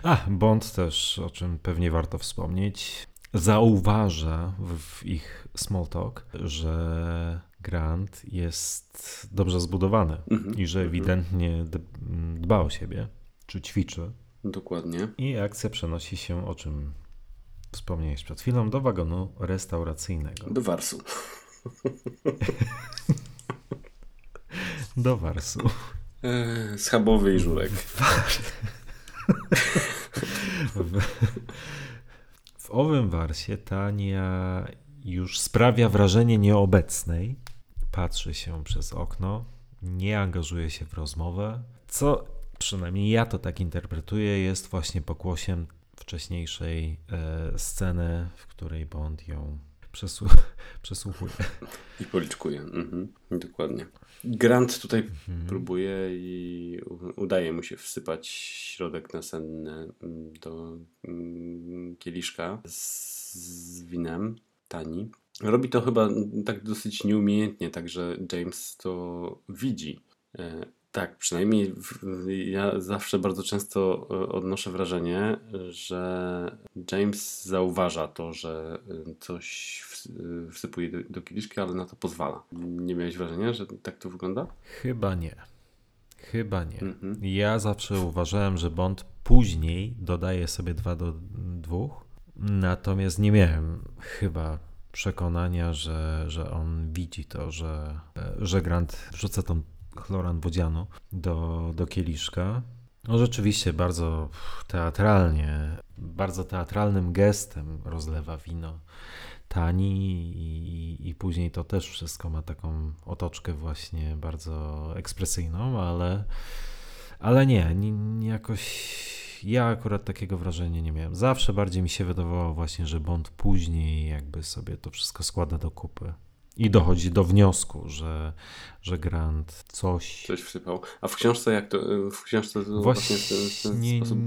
A, Bond też, o czym pewnie warto wspomnieć, zauważa w ich small talk, że Grant jest dobrze zbudowany -hmm. i że mhm. ewidentnie dba o siebie, czy ćwiczy. Dokładnie. I akcja przenosi się, o czym wspomniałeś przed chwilą, do wagonu restauracyjnego. Do Warsu. do Warsu. Eee, schabowy i żurek. w, w owym Warsie Tania już sprawia wrażenie nieobecnej, patrzy się przez okno, nie angażuje się w rozmowę, co przynajmniej ja to tak interpretuję, jest właśnie pokłosiem wcześniejszej e, sceny, w której Bond ją przesłu- przesłuchuje. I policzkuje, mhm, dokładnie. Grant tutaj mhm. próbuje i udaje mu się wsypać środek nasenny mm, do mm, kieliszka z, winem tani. Robi to chyba tak dosyć nieumiejętnie, także James to widzi. E, tak, przynajmniej ja zawsze bardzo często e, odnoszę wrażenie, że James zauważa to, że e, coś wsypuje do, do kieliszki, ale na to pozwala. Nie miałeś wrażenia, że tak to wygląda? Chyba nie. Chyba nie. Mhm. Ja zawsze uważałem, że Bond później dodaje sobie dwa do dwóch, natomiast nie miałem chyba przekonania, że, że on widzi to, że, że Grant wrzuca tą chloran wodzianu do, do kieliszka. No rzeczywiście bardzo teatralnie, bardzo teatralnym gestem rozlewa wino tani i, i później to też wszystko ma taką otoczkę właśnie bardzo ekspresyjną, ale, ale nie, nie, jakoś ja akurat takiego wrażenia nie miałem. Zawsze bardziej mi się wydawało właśnie, że Bond później jakby sobie to wszystko składa do kupy. I dochodzi do wniosku, że, że Grant coś. Coś wsypał. A w książce jak to? W książce to właśnie, właśnie w ten, ten sposób.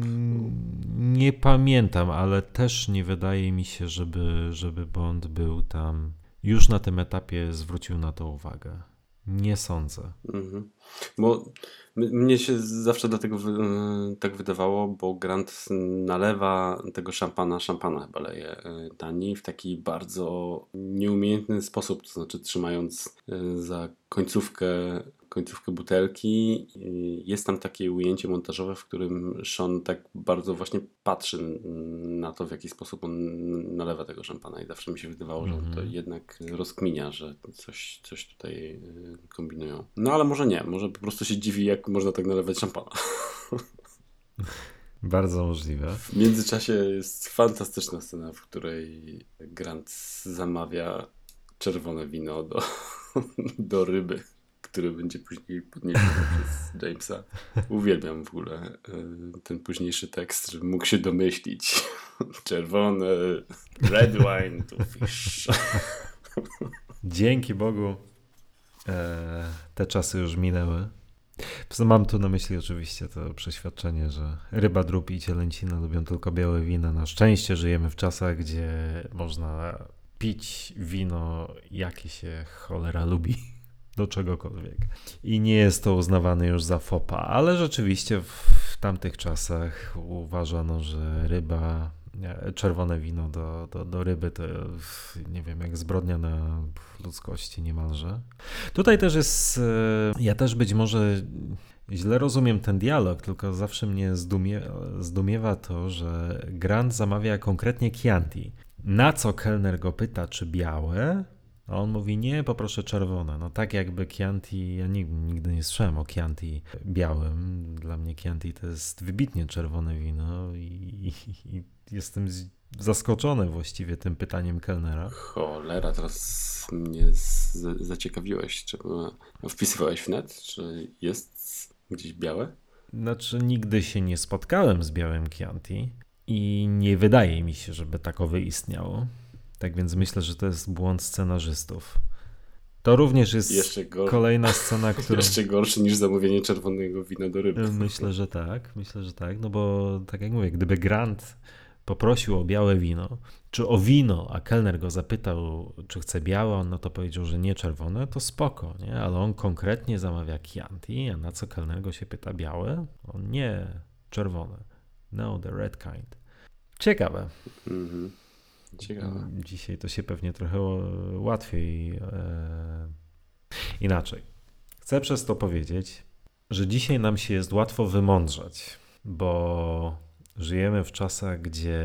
Nie pamiętam, ale też nie wydaje mi się, żeby, żeby Bond był tam. Już na tym etapie zwrócił na to uwagę. Nie sądzę. Mhm. Bo mnie się zawsze dlatego wy, e, tak wydawało, bo Grant nalewa tego szampana, szampana chyba leje Tani e, w taki bardzo nieumiejętny sposób, to znaczy trzymając e, za końcówkę końcówkę butelki. Jest tam takie ujęcie montażowe, w którym Sean tak bardzo właśnie patrzy na to, w jaki sposób on nalewa tego szampana i zawsze mi się wydawało, że on to mhm. jednak rozkminia, że coś, coś tutaj y, kombinują. No ale może nie, może po prostu się dziwi, jak można tak nalewać szampana. Bardzo możliwe. W międzyczasie jest fantastyczna scena, w której Grant zamawia czerwone wino do, do ryby który będzie później podniesiony przez Jamesa. Uwielbiam w ogóle e, ten późniejszy tekst, żeby mógł się domyślić. Czerwone, red wine to fish. Dzięki Bogu e, te czasy już minęły. Mam tu na myśli oczywiście to przeświadczenie, że ryba, drób i cielęcina lubią tylko białe wina. Na szczęście żyjemy w czasach, gdzie można pić wino, jakie się cholera lubi do czegokolwiek. I nie jest to uznawane już za fopa, ale rzeczywiście w tamtych czasach uważano, że ryba, czerwone wino do, do, do ryby to nie wiem, jak zbrodnia na ludzkości niemalże. Tutaj też jest, e, ja też być może źle rozumiem ten dialog, tylko zawsze mnie zdumie, zdumiewa to, że Grant zamawia konkretnie Chianti. Na co kelner go pyta, czy białe, a on mówi, nie, poproszę czerwone. No tak jakby Chianti, ja nigdy nie słyszałem o Chianti białym. Dla mnie Chianti to jest wybitnie czerwone wino i, i, i jestem zaskoczony właściwie tym pytaniem kelnera. Cholera, teraz mnie zaciekawiłeś. Czy wpisywałeś w net, czy jest gdzieś białe? Znaczy, nigdy się nie spotkałem z białym Chianti i nie wydaje mi się, żeby takowy istniało. Tak więc myślę, że to jest błąd scenarzystów. To również jest kolejna scena, która. Jeszcze gorszy niż zamówienie czerwonego wina do ryby. Myślę, że tak. Myślę, że tak. No bo tak jak mówię, gdyby Grant poprosił o białe wino, czy o wino, a kelner go zapytał, czy chce białe, on no to powiedział, że nie czerwone, to spoko, nie? Ale on konkretnie zamawia Chianti, a na co kelner go się pyta białe? On nie, czerwone. No, the red kind. Ciekawe. Mhm. Ciekawe. Dzisiaj to się pewnie trochę łatwiej e... inaczej. Chcę przez to powiedzieć, że dzisiaj nam się jest łatwo wymądrzać, bo żyjemy w czasach, gdzie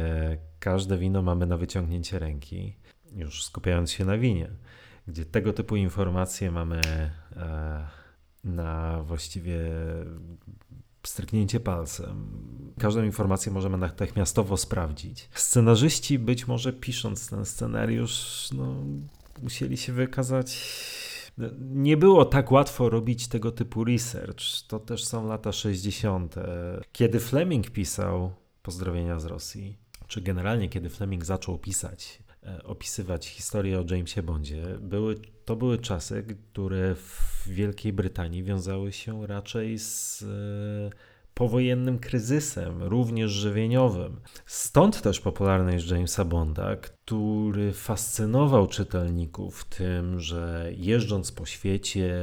każde wino mamy na wyciągnięcie ręki, już skupiając się na winie, gdzie tego typu informacje mamy e... na właściwie stryknięcie palcem. Każdą informację możemy natychmiastowo sprawdzić. Scenarzyści, być może pisząc ten scenariusz, no, musieli się wykazać. No, nie było tak łatwo robić tego typu research. To też są lata 60. Kiedy Fleming pisał Pozdrowienia z Rosji, czy generalnie kiedy Fleming zaczął pisać opisywać historię o Jamesie Bondzie, były, to były czasy, które w Wielkiej Brytanii wiązały się raczej z e, powojennym kryzysem, również żywieniowym. Stąd też popularność Jamesa Bonda, który fascynował czytelników tym, że jeżdżąc po świecie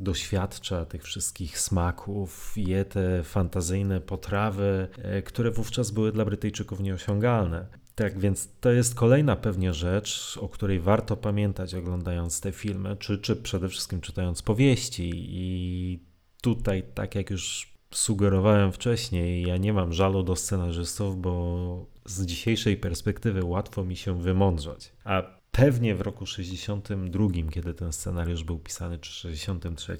doświadcza tych wszystkich smaków, je te fantazyjne potrawy, e, które wówczas były dla Brytyjczyków nieosiągalne. Tak, więc to jest kolejna pewnie rzecz, o której warto pamiętać oglądając te filmy, czy, czy przede wszystkim czytając powieści. I tutaj, tak jak już sugerowałem wcześniej, ja nie mam żalu do scenarzystów, bo z dzisiejszej perspektywy łatwo mi się wymądrzać. A pewnie w roku 62, kiedy ten scenariusz był pisany, czy 63,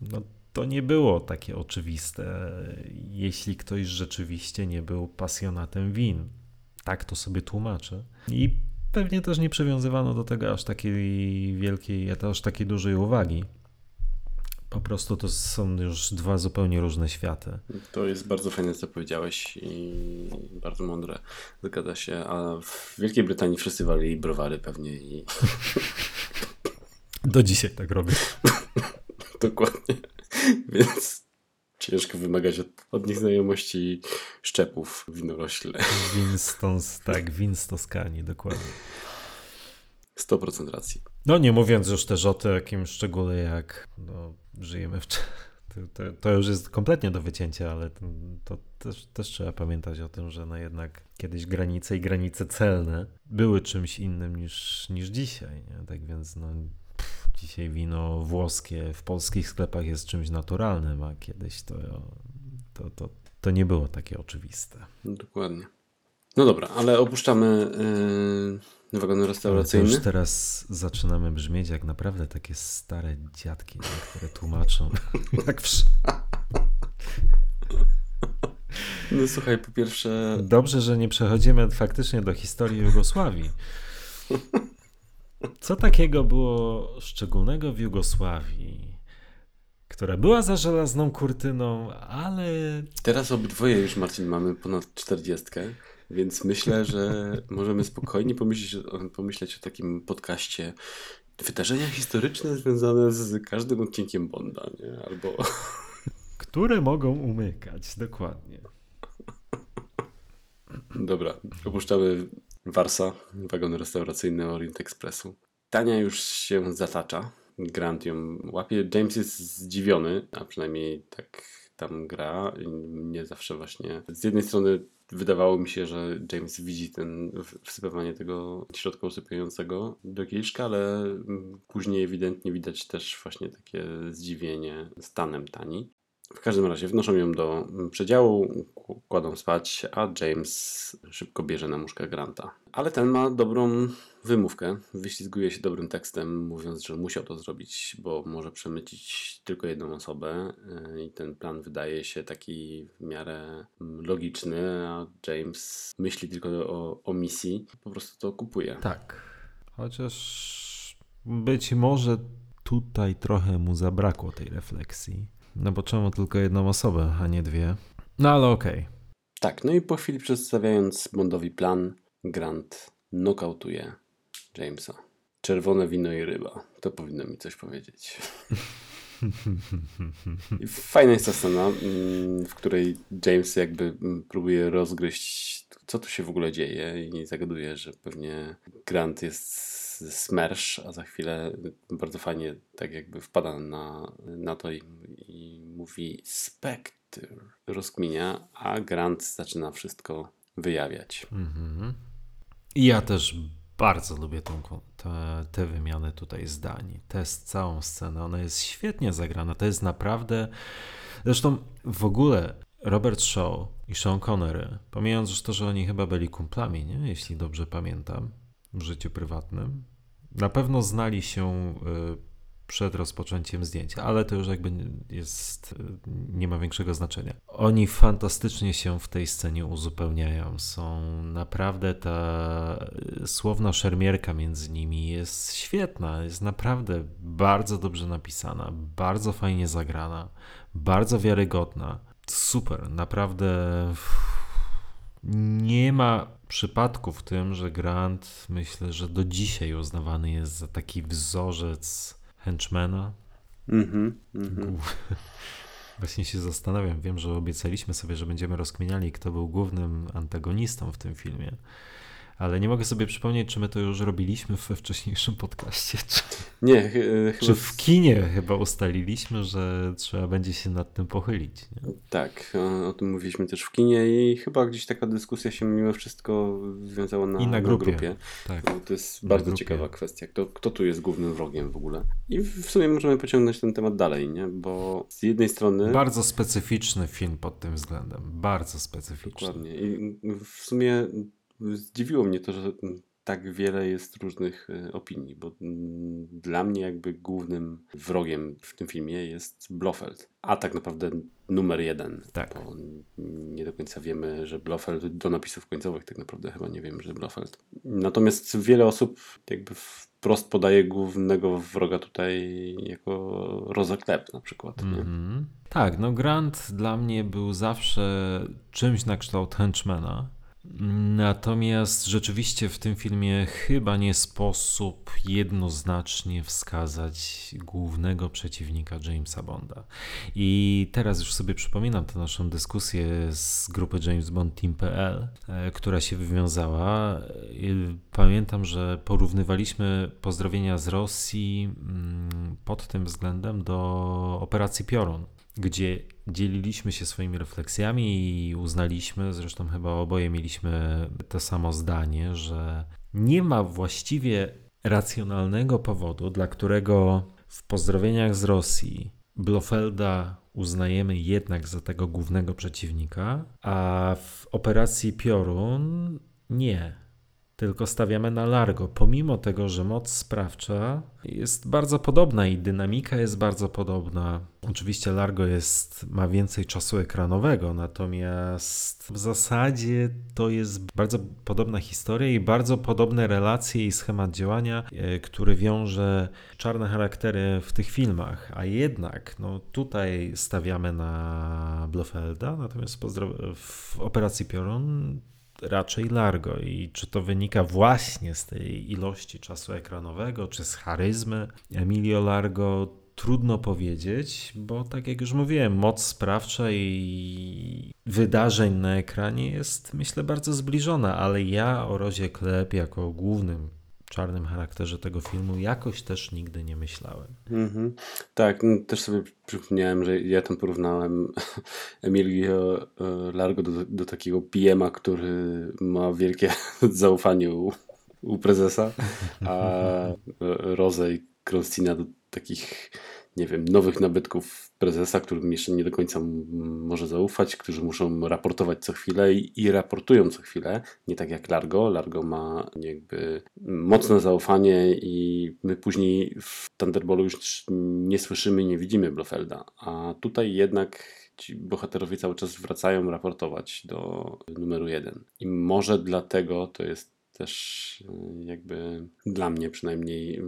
no to nie było takie oczywiste, jeśli ktoś rzeczywiście nie był pasjonatem win. Tak to sobie tłumaczę. I pewnie też nie przywiązywano do tego aż takiej wielkiej, aż takiej dużej uwagi. Po prostu to są już dwa zupełnie różne światy. To jest bardzo fajne, co powiedziałeś i bardzo mądre. Zgadza się. A w Wielkiej Brytanii wszyscy walili browary pewnie i... Do dzisiaj tak robię. Dokładnie. Więc ciężko wymagać od, od nich znajomości szczepów winorośle. Winstons, tak, win z Toskanii, dokładnie. 100% racji. No nie mówiąc już też o takim szczególe jak no, żyjemy w... To, to, już jest kompletnie do wycięcia, ale to, to też, też, trzeba pamiętać o tym, że no jednak kiedyś granice i granice celne były czymś innym niż, niż dzisiaj. Nie? Tak więc no, Dzisiaj wino włoskie w polskich sklepach jest czymś naturalnym, a kiedyś to, to, to, to nie było takie oczywiste. No, dokładnie. No dobra, ale opuszczamy yy, wagon restauracyjny. już teraz zaczynamy brzmieć jak naprawdę takie stare dziadki, które tłumaczą. jak. No słuchaj, po pierwsze... Dobrze, że nie przechodzimy faktycznie do historii Jugosławii. Co takiego było szczególnego w Jugosławii, która była za żelazną kurtyną, ale. Teraz obydwoje już, Marcin, mamy ponad czterdziestkę, więc myślę, że możemy spokojnie pomyśleć, pomyśleć o takim podcaście. Wydarzenia historyczne związane z każdym odcinkiem Bonda, nie? Albo. Które mogą umykać, dokładnie. Dobra, opuszczamy Warsa, wagon restauracyjny Orient Expressu. Tania już się zatacza. Grant ją łapie. James jest zdziwiony, a przynajmniej tak tam gra. Nie zawsze właśnie. Z jednej strony wydawało mi się, że James widzi ten wsypywanie tego środka usypiającego do kieliszka, ale później ewidentnie widać też właśnie takie zdziwienie stanem Tani. W każdym razie wnoszą ją do przedziału, kładą spać, a James szybko bierze na muszkę Granta. Ale ten ma dobrą wymówkę, wyślizguje się dobrym tekstem, mówiąc, że musiał to zrobić, bo może przemycić tylko jedną osobę y, i ten plan wydaje się taki w miarę logiczny, a James myśli tylko o, o misji, po prostu to kupuje. Tak, chociaż być może tutaj trochę mu zabrakło tej refleksji no bo czemu tylko jedną osobę, a nie dwie? No ale okej. Okay. Tak, no i po chwili przedstawiając Bondowi plan, Grant nokautuje Jamesa. Czerwone wino i ryba. To powinno mi coś powiedzieć. Fajna jest ta scena, mm, w której James jakby mm, próbuje rozgryźć, co tu się w ogóle dzieje i zagaduje, że pewnie Grant jest Smersh, a za chwilę bardzo fajnie tak jakby wpada na, na to i, i mówi Spectre. Rozkminia, a Grant zaczyna wszystko wyjawiać. Mhm. Ja też bardzo lubię tą, te, te wymiany tutaj zdań. Tę całą scenę, ona jest świetnie zagrana. To jest naprawdę. Zresztą w ogóle Robert Shaw i Sean Connery, pomijając już to, że oni chyba byli kumplami, nie? jeśli dobrze pamiętam, życiu prywatnym. Na pewno znali się y, przed rozpoczęciem zdjęcia, ale to już jakby jest, y, nie ma większego znaczenia. Oni fantastycznie się w tej scenie uzupełniają. Są naprawdę ta y, słowna szermierka między nimi jest świetna, jest naprawdę bardzo dobrze napisana, bardzo fajnie zagrana, bardzo wiarygodna. Super, naprawdę nie ma przypadku w tym, że Grant myślę, że do dzisiaj uznawany jest za taki wzorzec henchmana. Mm-hmm, mm-hmm. Właśnie się zastanawiam, wiem, że obiecaliśmy sobie, że będziemy rozkminiali, kto był głównym antagonistą w tym filmie ale nie mogę sobie przypomnieć, czy my to już robiliśmy we wcześniejszym podcaście. Czy, nie, ch chyba... Czy w kinie chyba ustaliliśmy, że trzeba będzie się nad tym pochylić. Nie? Tak, o, o, tym mówiliśmy też w kinie i chyba gdzieś taka dyskusja się mimo wszystko związała na, I na grupie. Na grupie. Tak. To jest bardzo ciekawa kwestia. Kto, kto tu jest głównym wrogiem w ogóle? I w sumie możemy pociągnąć ten temat dalej, nie? Bo z jednej strony... Bardzo specyficzny film pod tym względem. Bardzo specyficzny. Dokładnie. I w sumie zdziwiło mnie to, że tak wiele jest różnych e, opinii, bo mm, dla mnie jakby głównym wrogiem w tym filmie jest Blofeld, a tak naprawdę numer jeden. Tak. Bo nie do końca wiemy, że Blofeld do napisów końcowych tak naprawdę chyba nie wiem, że Blofeld. Natomiast wiele osób jakby wprost podaje głównego wroga tutaj jako Rosa Klep na przykład. Mm -hmm. Tak, no Grant dla mnie był zawsze czymś na kształt henchmana Natomiast rzeczywiście w tym filmie chyba nie sposób jednoznacznie wskazać głównego przeciwnika Jamesa Bonda. I teraz już sobie przypominam tę naszą dyskusję z grupy James Bond Team.pl, e, która się wywiązała. Pamiętam, że porównywaliśmy pozdrowienia z Rosji mm, pod tym względem do operacji Piorun gdzie dzieliliśmy się swoimi refleksjami i uznaliśmy, zresztą chyba oboje mieliśmy to samo zdanie, że nie ma właściwie racjonalnego powodu, dla którego w pozdrowieniach z Rosji Blofelda uznajemy jednak za tego głównego przeciwnika, a w operacji Piorun nie. Tylko stawiamy na Largo, pomimo tego, że moc sprawcza jest bardzo podobna i dynamika jest bardzo podobna. Oczywiście Largo jest, ma więcej czasu ekranowego, natomiast w zasadzie to jest bardzo podobna historia i bardzo podobne relacje i schemat działania, e, który wiąże czarne charaktery w tych filmach. A jednak no, tutaj stawiamy na Blofelda, natomiast w Operacji Piorun raczej Largo. I czy to wynika właśnie z tej ilości czasu ekranowego, czy z charyzmy Emilio Largo, trudno powiedzieć, bo tak jak już mówiłem, moc sprawcza i wydarzeń na ekranie jest myślę bardzo zbliżona, ale ja o Rozie Klep jako głównym czarnym charakterze tego filmu jakoś też nigdy nie myślałem. Mm-hmm. Tak, no, też sobie przypomniałem, że ja tam porównałem Emilio e, Largo do, do takiego pm który ma wielkie zaufanie u, u prezesa, a Rozę i Kronstina do takich nie wiem, nowych nabytków prezesa, którym jeszcze nie do końca może zaufać, którzy muszą raportować co chwilę i, raportują co chwilę. Nie tak jak Largo. Largo ma jakby mocne zaufanie i my później w Thunderboltu już nie słyszymy, nie widzimy Blofelda. A tutaj jednak ci bohaterowie cały czas wracają raportować do numeru jeden. I może dlatego to jest też y, jakby dla mnie przynajmniej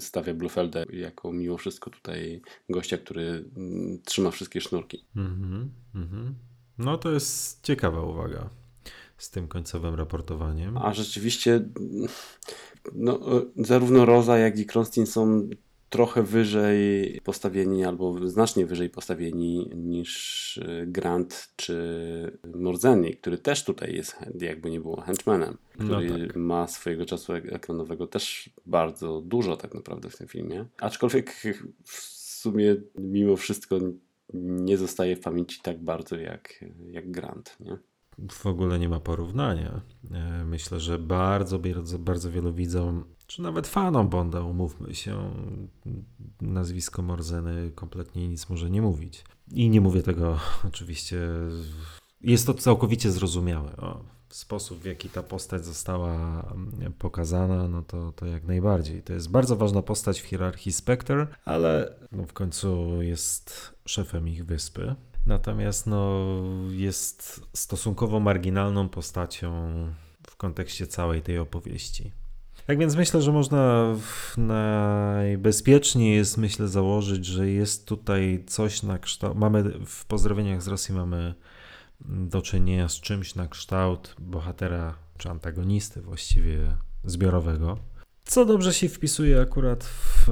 stawia Blufeldę jako mimo wszystko tutaj gościa, który mm, trzyma wszystkie sznurki. Mm -hmm, No to jest ciekawa uwaga z tym końcowym raportowaniem. A rzeczywiście no, zarówno Roza, jak i Kronstin są trochę wyżej postawieni albo znacznie wyżej postawieni niż y, Grant czy Morzeni, który też tutaj jest jakby nie było henchmanem, no który no tak. ma swojego czasu ekranowego też bardzo dużo tak naprawdę w tym filmie. Aczkolwiek w sumie mimo wszystko nie zostaje w pamięci tak bardzo jak, jak Grant. Nie? W ogóle nie ma porównania. E, myślę, że bardzo, bardzo, bardzo wielu widzom, czy nawet fanom Bonda, umówmy się, nazwisko Morzeny kompletnie nic może nie mówić. I nie mówię tego oczywiście, jest to całkowicie zrozumiałe. O, sposób, w jaki ta postać została mm, pokazana, no to, to jak najbardziej. To jest bardzo ważna postać w hierarchii Spectre, ale no w końcu jest szefem ich wyspy. Natomiast no, jest stosunkowo marginalną postacią w kontekście całej tej opowieści. Tak więc myślę, że można najbezpieczniej jest myślę założyć, że jest tutaj coś na kształt. Mamy w pozdrowieniach z Rosji mamy do czynienia z czymś na kształt bohatera czy antagonisty właściwie zbiorowego. Co dobrze się wpisuje akurat w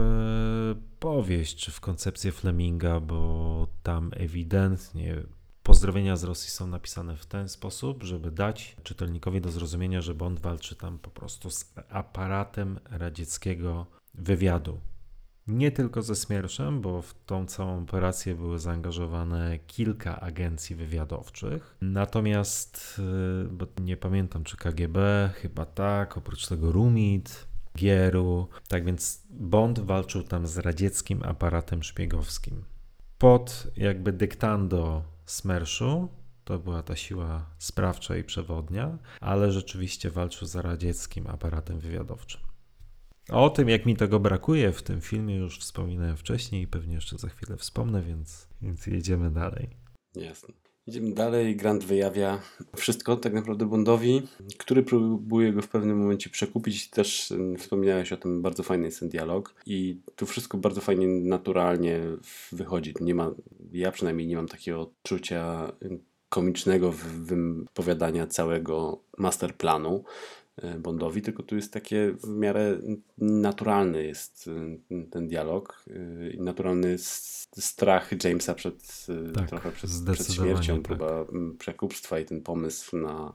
powieść czy w koncepcję Fleminga, bo tam ewidentnie pozdrowienia z Rosji są napisane w ten sposób, żeby dać czytelnikowi do zrozumienia, że Bond walczy tam po prostu z aparatem radzieckiego wywiadu. Nie tylko ze Smierszem, bo w tą całą operację były zaangażowane kilka agencji wywiadowczych. Natomiast, e, bo nie pamiętam czy KGB, chyba tak, oprócz tego Rumit, Gieru. Tak więc Bond walczył tam z radzieckim aparatem szpiegowskim. Pod jakby dyktando Smerszu, to była ta siła sprawcza i przewodnia, ale rzeczywiście walczył z radzieckim aparatem wywiadowczym. O tym, jak mi tego brakuje w tym filmie, już wspominałem wcześniej i pewnie jeszcze za chwilę wspomnę, więc, więc jedziemy dalej. Jasne. Idziemy dalej. Grant wyjawia wszystko tak naprawdę Bondowi, który próbuje go w pewnym momencie przekupić. Też mm, wspomniałeś o tym, bardzo fajny jest ten dialog i tu wszystko bardzo fajnie, naturalnie wychodzi. Nie ma, ja przynajmniej nie mam takiego odczucia komicznego wypowiadania całego masterplanu Bondowi, tylko tu jest takie w miarę naturalny jest e, ten dialog e, i naturalny strach Jamesa przed, tak, trochę przed, przed śmiercią, tak. próba przekupstwa i ten pomysł na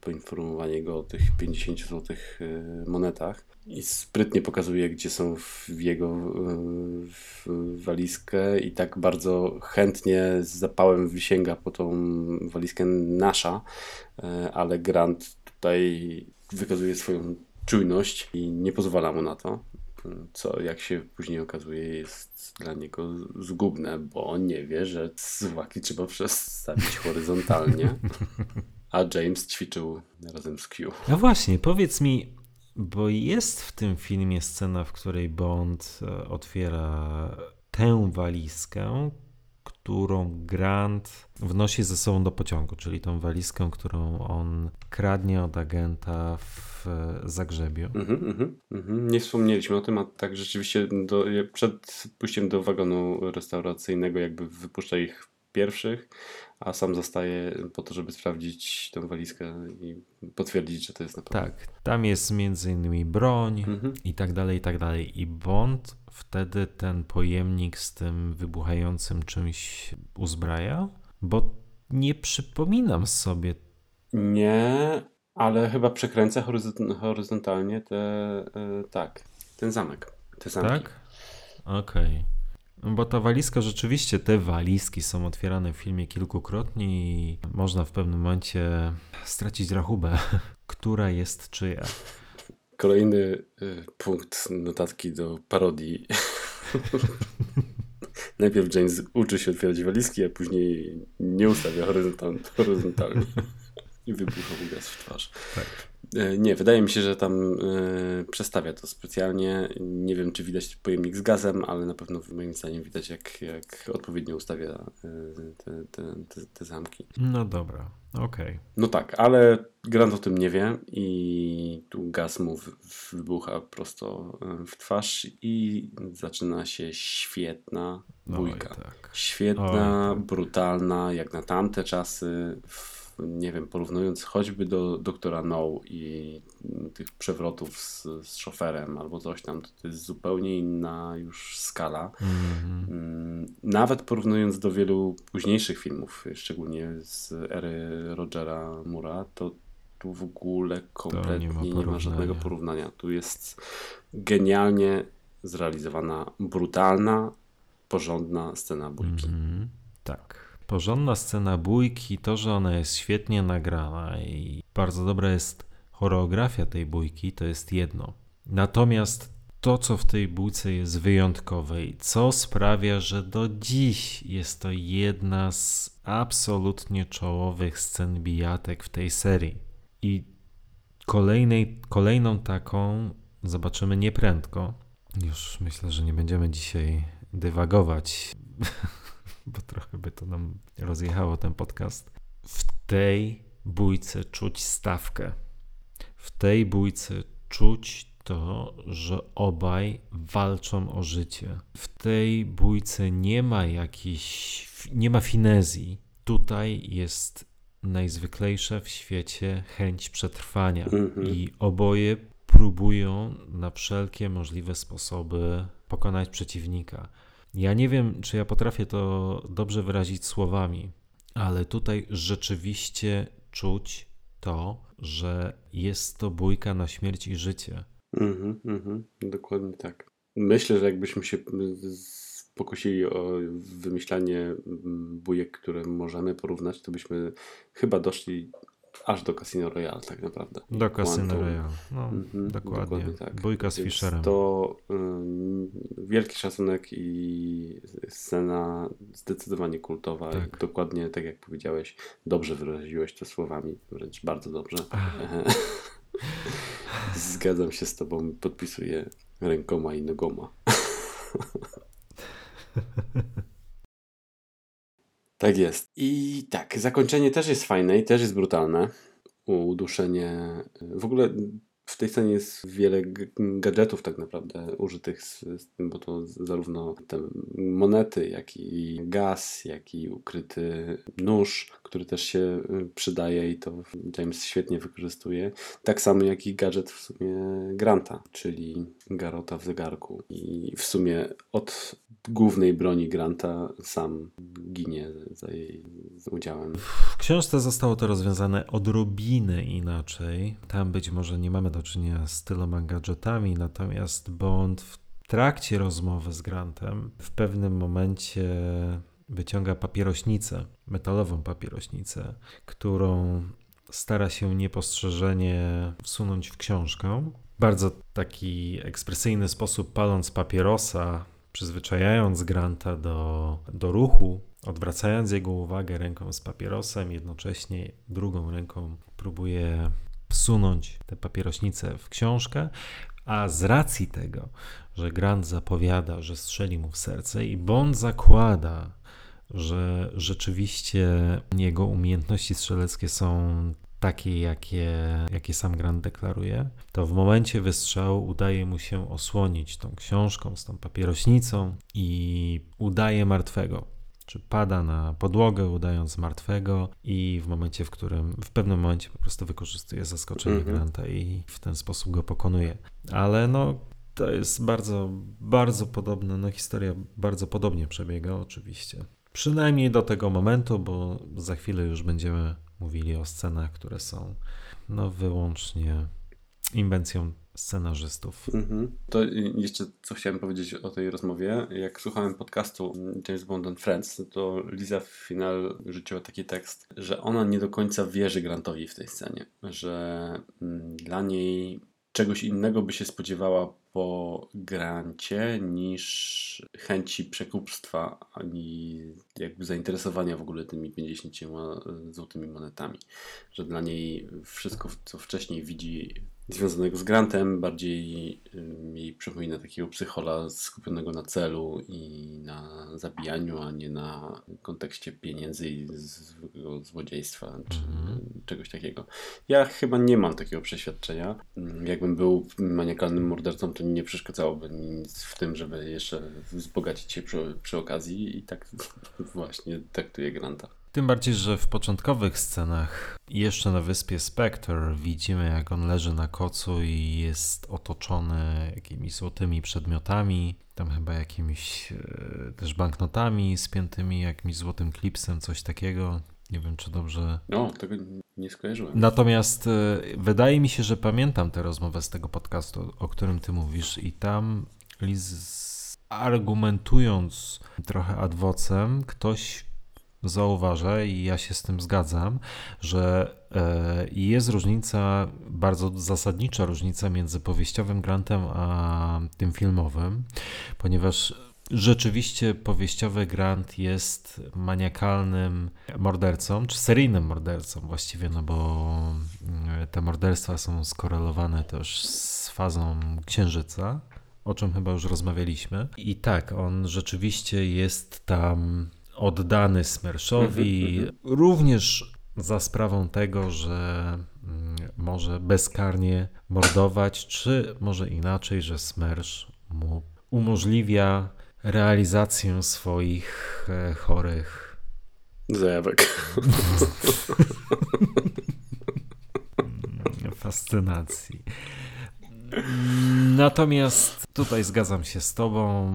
poinformowanie go o tych 50 złotych monetach i sprytnie pokazuje, gdzie są w jego w walizkę i tak bardzo chętnie z zapałem wysięga po tą walizkę nasza, ale Grant tutaj wykazuje swoją czujność i nie pozwala mu na to, co jak się później okazuje jest dla niego zgubne, bo nie wie, że zwłaki trzeba przestawić horyzontalnie, a James ćwiczył razem z Q. No właśnie, powiedz mi, bo jest w tym filmie scena, w której Bond e, otwiera tę walizkę, którą Grant wnosi ze sobą do pociągu, czyli tą walizkę, którą on kradnie od agenta w Zagrzebiu. Mhm, mhm, mhm. Nie wspomnieliśmy o tym, a tak rzeczywiście do, przed pójściem do wagonu restauracyjnego jakby wypuszcza ich pierwszych, a sam zostaje po to, żeby sprawdzić tę walizkę i potwierdzić, że to jest naprawdę. Tak, tam jest między innymi broń Mhm. i tak dalej, i tak dalej. I Bond wtedy ten pojemnik z tym wybuchającym czymś uzbraja, bo nie przypominam sobie. Nie, ale chyba przekręca horyzont, horyzontalnie te, e, tak, ten zamek. Te zamki. Tak? Okej. No Bo ta walizka rzeczywiście, te walizki są otwierane w filmie kilkukrotnie i można w pewnym momencie stracić rachubę, która jest czyja. Kolejny y, punkt notatki do parodii. Najpierw James uczy się otwierać walizki, a później nie ustawia horyzontal, horyzontalnie. I wybucha mu gaz w twarz. Tak. E, Nie, wydaje mi się, że tam e, przestawia to specjalnie. Nie wiem, czy widać pojemnik z gazem, ale na pewno moim zdaniem widać, jak, jak odpowiednio ustawia e, te, te, te, te zamki. No dobra, okej. No tak, ale Grant o tym nie wie i tu gaz mu w- wybucha prosto w twarz i zaczyna się świetna bójka. tak. Świetna, Oj, tak. brutalna, jak na tamte czasy. Nie wiem, porównując choćby do doktora No i tych przewrotów z, z szoferem albo coś tam, to, to jest zupełnie inna już skala. Mhm. Mm, Nawet porównując do wielu późniejszych filmów, szczególnie z ery Rogera Mura, to tu w ogóle kompletnie nie ma, porównania. żadnego porównania. Tu jest genialnie zrealizowana, brutalna, porządna scena bójki. Mhm. Tak. Porządna scena bójki, to, że ona jest świetnie nagrana i bardzo dobra jest choreografia tej bójki, to jest jedno. Natomiast to, co w tej bójce jest wyjątkowe i co sprawia, że do dziś jest to jedna z absolutnie czołowych scen bijatek w tej serii. I kolejnej, kolejną taką zobaczymy nieprędko. Już myślę, że nie będziemy dzisiaj dywagować, bo trochę by to nam rozjechało ten podcast. W tej bójce czuć stawkę. W tej bójce czuć to, że obaj walczą o życie. W tej bójce nie ma jakiejś, nie ma finezji. Tutaj jest najzwyklejsza w świecie chęć przetrwania Mhm. i oboje próbują na wszelkie możliwe sposoby pokonać przeciwnika. Ja nie wiem, czy ja potrafię to dobrze wyrazić słowami, ale tutaj rzeczywiście czuć to, że jest to bójka na śmierć i życie. Mhm, mhm, dokładnie tak. Myślę, że jakbyśmy się pokusili o wymyślanie mm, bójek, które możemy porównać, to byśmy chyba doszli aż do Casino Royale tak naprawdę. Do Casino Quantum. Royale. No, Mhm, dokładnie. tak. Bójka z Więc Fisherem. To ym, wielki szacunek i scena zdecydowanie kultowa. Tak. Dokładnie tak jak powiedziałeś, dobrze wyraziłeś to słowami, wręcz bardzo dobrze. Zgadzam się z tobą, podpisuję rękoma i nogoma. tak jest. I tak, zakończenie też jest fajne i też jest brutalne. Uduszenie. W ogóle w tej scenie jest wiele gadżetów tak naprawdę użytych, z, z tym, bo to zarówno te monety, jak i gaz, jak i ukryty nóż, który też się y, przydaje i to James świetnie wykorzystuje. Tak samo jak i gadżet w sumie Granta, czyli Garota w zegarku. I w sumie od głównej broni Granta sam ginie za jej udziałem. W książce zostało to rozwiązane odrobinę inaczej. Tam być może nie mamy do czynienia z tyloma gadżetami, natomiast Bond w trakcie rozmowy z Grantem w pewnym momencie wyciąga papierośnicę, metalową papierośnicę, którą stara się niepostrzeżenie wsunąć w książkę. Bardzo taki ekspresyjny sposób, paląc papierosa, przyzwyczajając Granta do, do ruchu, odwracając jego uwagę ręką z papierosem, jednocześnie drugą ręką próbuje wsunąć tę papierośnicę w książkę, a z racji tego, że Grant zapowiada, że strzeli mu w serce i Bond zakłada, że rzeczywiście jego umiejętności strzeleckie są takie, jakie, jakie sam Grant deklaruje, to w momencie wystrzału udaje mu się osłonić tą książką z tą papierośnicą i udaje martwego czy pada na podłogę, udając martwego, i w momencie, w którym w pewnym momencie po prostu wykorzystuje zaskoczenie -hmm. Granta i w ten sposób go pokonuje. Ale no, to jest bardzo, bardzo podobna, no historia bardzo podobnie przebiega oczywiście. Przynajmniej do tego momentu, bo za chwilę już będziemy mówili o scenach, które są no wyłącznie inwencją scenarzystów. Mhm. To jeszcze co chciałem powiedzieć o tej rozmowie. Jak słuchałem podcastu James Bond and Friends, to Liza w finale rzuciła taki tekst, że ona nie do końca wierzy Grantowi w tej scenie, że mm, dla niej czegoś innego by się spodziewała po grancie niż chęci przekupstwa, ani jakby zainteresowania w ogóle tymi 50 złotymi monetami. Że dla niej wszystko, co wcześniej widzi związanego z grantem, bardziej mi przypomina takiego psychola skupionego na celu i na zabijaniu, a nie na kontekście pieniędzy i zwykłego złodziejstwa czy mm. czegoś takiego. Ja chyba nie mam takiego przeświadczenia. Jakbym był maniakalnym mordercą, to nie przeszkadzałoby nic w tym, żeby jeszcze wzbogacić się przy, przy okazji i tak właśnie traktuję Granta. Tym bardziej, że w początkowych scenach, jeszcze na wyspie Spectre, widzimy jak on leży na kocu i jest otoczony jakimiś złotymi przedmiotami, tam chyba jakimiś e, też banknotami spiętymi, jakimś złotym klipsem, coś takiego. Nie wiem, czy dobrze. No, tego nie skojarzyłem. Natomiast e, wydaje mi się, że pamiętam tę rozmowę z tego podcastu, o którym ty mówisz, i tam Liz argumentując trochę adwocem, ktoś zauważa i ja się z tym zgadzam, że e, jest różnica, bardzo zasadnicza różnica między powieściowym grantem a tym filmowym, ponieważ rzeczywiście powieściowy Grant jest maniakalnym mordercą, czy seryjnym mordercą właściwie, no bo mm, te morderstwa są skorelowane też z fazą księżyca, o czym chyba już rozmawialiśmy. I tak, on rzeczywiście jest tam oddany Smerszowi, mhm, mhm. również za sprawą tego, że mm, może bezkarnie mordować, czy może inaczej, że Smersz mu umożliwia realizację swoich e, chorych zajawek. Fascynacji. Natomiast tutaj zgadzam się z Tobą,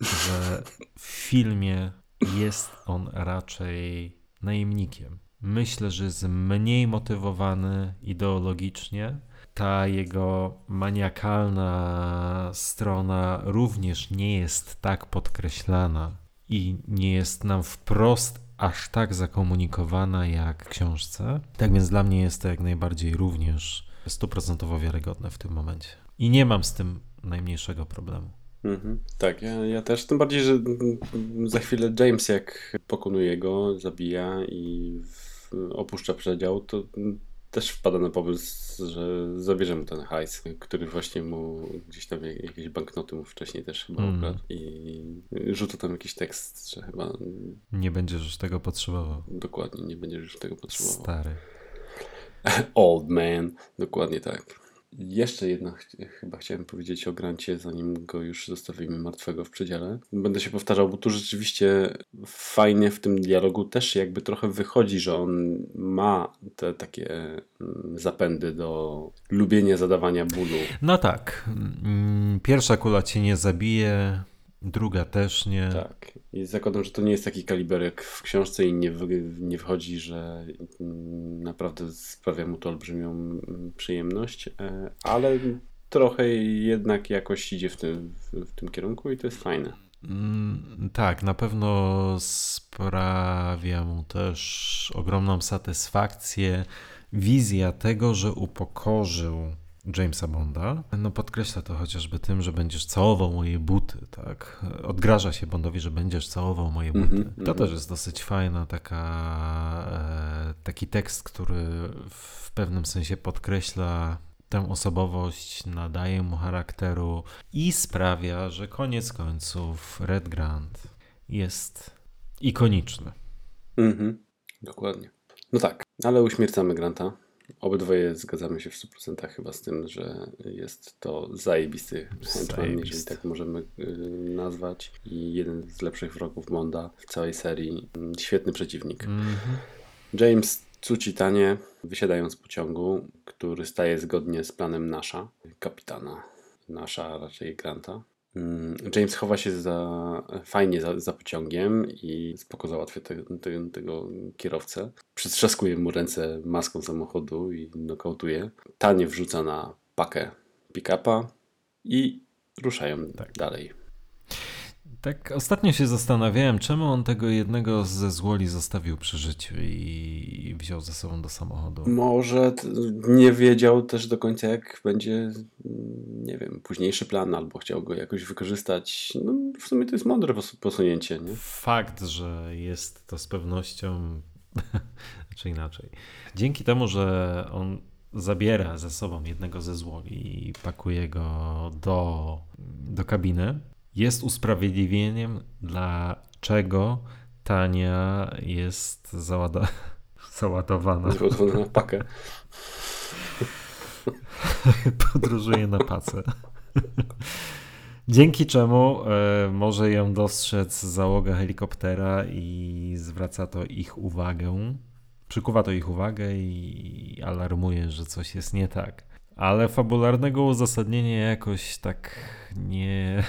że w filmie jest on raczej najemnikiem. Myślę, że jest mniej motywowany ideologicznie. Ta jego maniakalna strona również nie jest tak podkreślana i nie jest nam wprost aż tak zakomunikowana jak w książce. Tak więc dla mnie jest to jak najbardziej również stuprocentowo wiarygodne w tym momencie. I nie mam z tym najmniejszego problemu. Mhm. Tak, ja, ja też. Tym bardziej, że za chwilę James jak pokonuje go, zabija i w, opuszcza przedział, to też wpada na pomysł, że zabierze mu ten hajs, który właśnie mu gdzieś tam jakieś banknoty mu wcześniej też chyba mm. ukradł i rzuca tam jakiś tekst, że chyba... Nie będziesz już tego potrzebował. Dokładnie, nie będziesz już tego potrzebował. Stary. Old man, dokładnie tak. Jeszcze jedno ch chyba chciałem powiedzieć o Grancie, zanim go już zostawimy martwego w przedziale. Będę się powtarzał, bo tu rzeczywiście fajnie w tym dialogu też jakby trochę wychodzi, że on ma te takie mm, zapędy do lubienia zadawania bólu. No tak. Mm, pierwsza kula cię nie zabije, druga też nie. Tak. I zakładam, że to nie jest taki kaliber jak w książce i nie, nie wychodzi, że naprawdę sprawia mu to olbrzymią przyjemność, e, ale trochę jednak jakoś idzie w tym, w, tym kierunku i to jest fajne. Mm, tak, na pewno sprawia mu też ogromną satysfakcję wizja tego, że upokorzył Jamesa Bonda. No podkreśla to chociażby tym, że będziesz całował moje buty, tak? Odgraża się Bondowi, że będziesz całował moje buty. Mhm, to mhm. też jest dosyć fajna taka, e, taki tekst, który w pewnym sensie podkreśla tę osobowość, nadaje mu charakteru i sprawia, że koniec końców Red Grant jest ikoniczny. Mhm. Dokładnie. No tak, ale uśmiercamy Granta. Obydwoje zgadzamy się w 100% chyba z tym, że jest to zajebisty henchman, jeżeli tak możemy y, nazwać. I jeden z lepszych wrogów Bonda w całej serii. Mm, Świetny przeciwnik. Mhm. James Tsuchitanie wysiadają z pociągu, który staje zgodnie z planem Nasza, kapitana Nasza, raczej Granta. Mm, James chowa się za, fajnie za, za pociągiem i spoko załatwia te, te, tego kierowcę. Przytrzaskuje mu ręce maską samochodu i nokautuje. Tanie wrzuca na pakę pick-upa i ruszają Tak. dalej. Tak, ostatnio się zastanawiałem, czemu on tego jednego ze złoli zostawił przy życiu i wziął ze sobą do samochodu. Może nie wiedział też do końca, jak będzie, nie wiem, późniejszy plan, albo chciał go jakoś wykorzystać. No, w sumie to jest mądre pos- posunięcie, nie? Fakt, że jest to z pewnością, czy inaczej. Dzięki temu, że on zabiera ze sobą jednego ze złoli i pakuje go do, do kabiny, jest usprawiedliwieniem, dlaczego Tania jest załada- załadowana. Zgotowana na pakę. podróżuje na pacę. Dzięki czemu e, może ją dostrzec załoga helikoptera i zwraca to ich uwagę. Przykuwa to ich uwagę i alarmuje, że coś jest nie tak. Ale fabularnego uzasadnienia jakoś tak nie,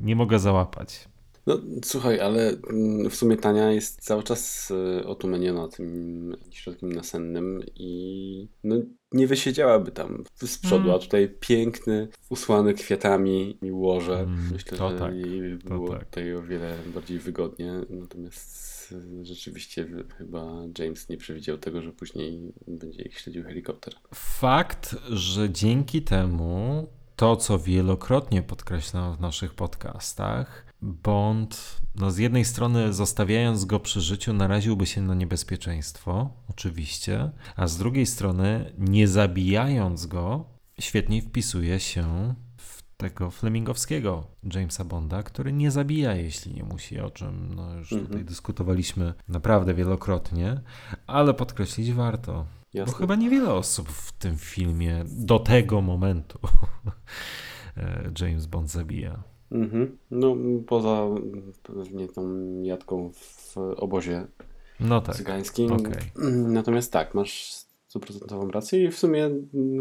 nie mogę załapać. No słuchaj, ale mm, w sumie Tania jest cały czas y, otumaniona tym środkiem nasennym i no, nie wysiedziałaby tam z przodu, Mm. a tutaj piękny, usłany kwiatami łoże. Mm, Myślę, to że tak, jej było tak. tutaj o wiele bardziej wygodnie. Natomiast y, rzeczywiście chyba James nie przewidział tego, że później będzie ich śledził helikopter. Fakt, że dzięki temu to, co wielokrotnie podkreślam w naszych podcastach, Bond, no z jednej strony zostawiając go przy życiu, naraziłby się na niebezpieczeństwo, oczywiście, a z drugiej strony, nie zabijając go, świetnie wpisuje się w tego flemingowskiego Jamesa Bonda, który nie zabija, jeśli nie musi, o czym no, już Mhm. tutaj dyskutowaliśmy naprawdę wielokrotnie, ale podkreślić warto. Bo Jasne. chyba niewiele osób w tym filmie do tego momentu James Bond zabija. Mhm. No poza pewnie tą jadką w obozie No tak. cygańskim. Mm, Natomiast tak, masz stuprocentową rację i w sumie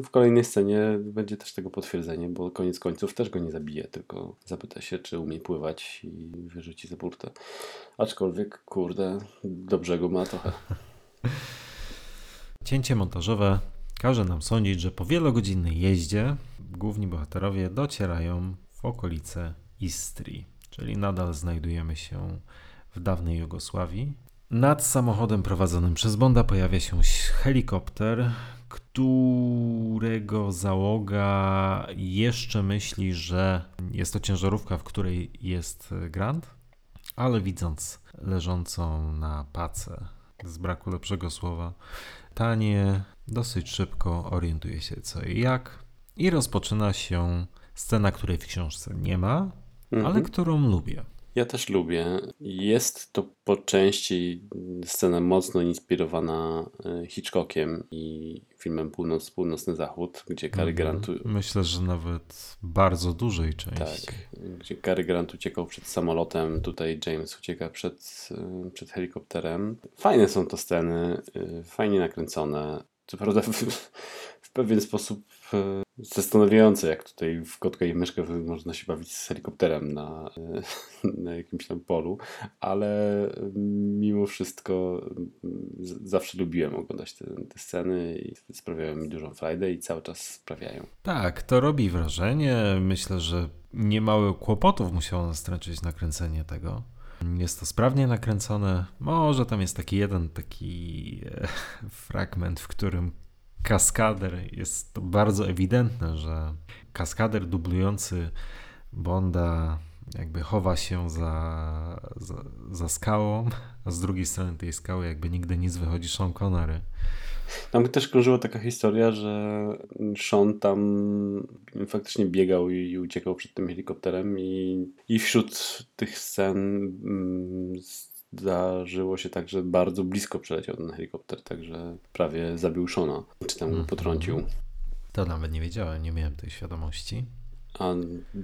w kolejnej scenie będzie też tego potwierdzenie, bo koniec końców też go nie zabije, tylko zapyta się, czy umie pływać i wyrzuci za burtę. Aczkolwiek, kurde, do brzegu ma trochę. Cięcie montażowe każe nam sądzić, że po wielogodzinnej jeździe główni bohaterowie docierają w okolice Istrii, czyli nadal znajdujemy się w dawnej Jugosławii. Nad samochodem prowadzonym przez Bonda pojawia się helikopter, którego załoga jeszcze myśli, że jest to ciężarówka, w której jest Grant, ale widząc leżącą na pace, z braku lepszego słowa, Tanie dosyć szybko orientuje się co i jak i rozpoczyna się scena, której w książce nie ma, ale Mhm. którą lubię. Ja też lubię. Jest to po części scena mocno inspirowana e, Hitchcockiem i filmem Północ, Północny Zachód, gdzie Cary Grant Mhm. Myślę, że nawet bardzo dużej Tak, części. gdzie Cary Grant uciekał przed samolotem, tutaj James ucieka przed, y, przed helikopterem. Fajne są to sceny, y, fajnie nakręcone. Co prawda w, w pewien sposób y, zastanawiające, jak tutaj w Kotka i Myszkę można się bawić z helikopterem na, y, na jakimś tam polu, ale y, mimo wszystko zawsze lubiłem oglądać te, te sceny i sprawiają mi dużą frajdę i cały czas sprawiają. Tak, to robi wrażenie. Myślę, że niemały kłopotów musiało nastręczyć nakręcenie tego. Jest to sprawnie nakręcone. Może tam jest taki jeden taki e, fragment, w którym kaskader. Jest to bardzo ewidentne, że kaskader dublujący Bonda jakby chowa się za, za, za skałą, a z drugiej strony tej skały jakby nigdy nic wychodzi Sean Connery. Tam też krążyła taka historia, że Sean tam faktycznie biegał i, uciekał przed tym helikopterem i, i wśród tych scen mm, zdarzyło się tak, że bardzo blisko przeleciał ten helikopter, także prawie zabił Shona, czy tam go Mhm. potrącił. To nawet nie wiedziałem, nie miałem tej świadomości. A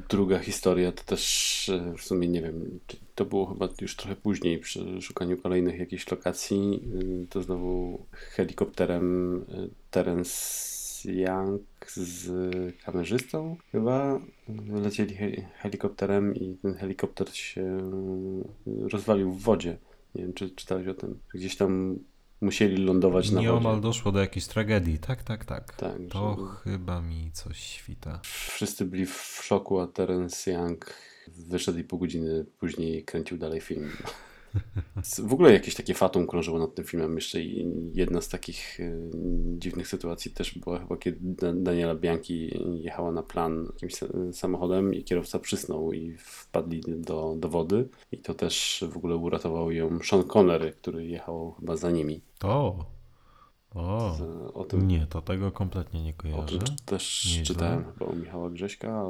druga historia to też e, w sumie nie wiem, to było chyba już trochę później przy szukaniu kolejnych jakichś lokacji. y, To znowu helikopterem y, Terence Young z kamerzystą chyba lecieli he- helikopterem i ten helikopter się rozwalił w wodzie. Nie wiem, czy czytałeś o tym. Gdzieś tam musieli lądować na Nieomal wodzie. doszło do jakiejś tragedii. Tak, tak, tak. Tak, To że- chyba mi coś świta. Wszyscy byli w szoku, a Terence Young wyszedł i pół godziny później kręcił dalej film. W ogóle jakieś takie fatum krążyło nad tym filmem. Jeszcze jedna z takich y, dziwnych sytuacji też była chyba, kiedy Da- Daniela Bianchi jechała na plan jakimś sa- samochodem i kierowca przysnął i wpadli do, do wody. I to też w ogóle uratował ją Sean Connery, który jechał chyba za nimi. O! O! Z- O tym Nie, to tego kompletnie nie O kojarzę. tym też Nieźle. czytałem chyba u Michała Grześka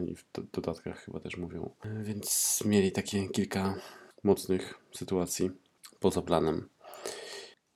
yy, i w do- dodatkach chyba też mówią. Yy, Więc mieli takie kilka mocnych sytuacji poza planem.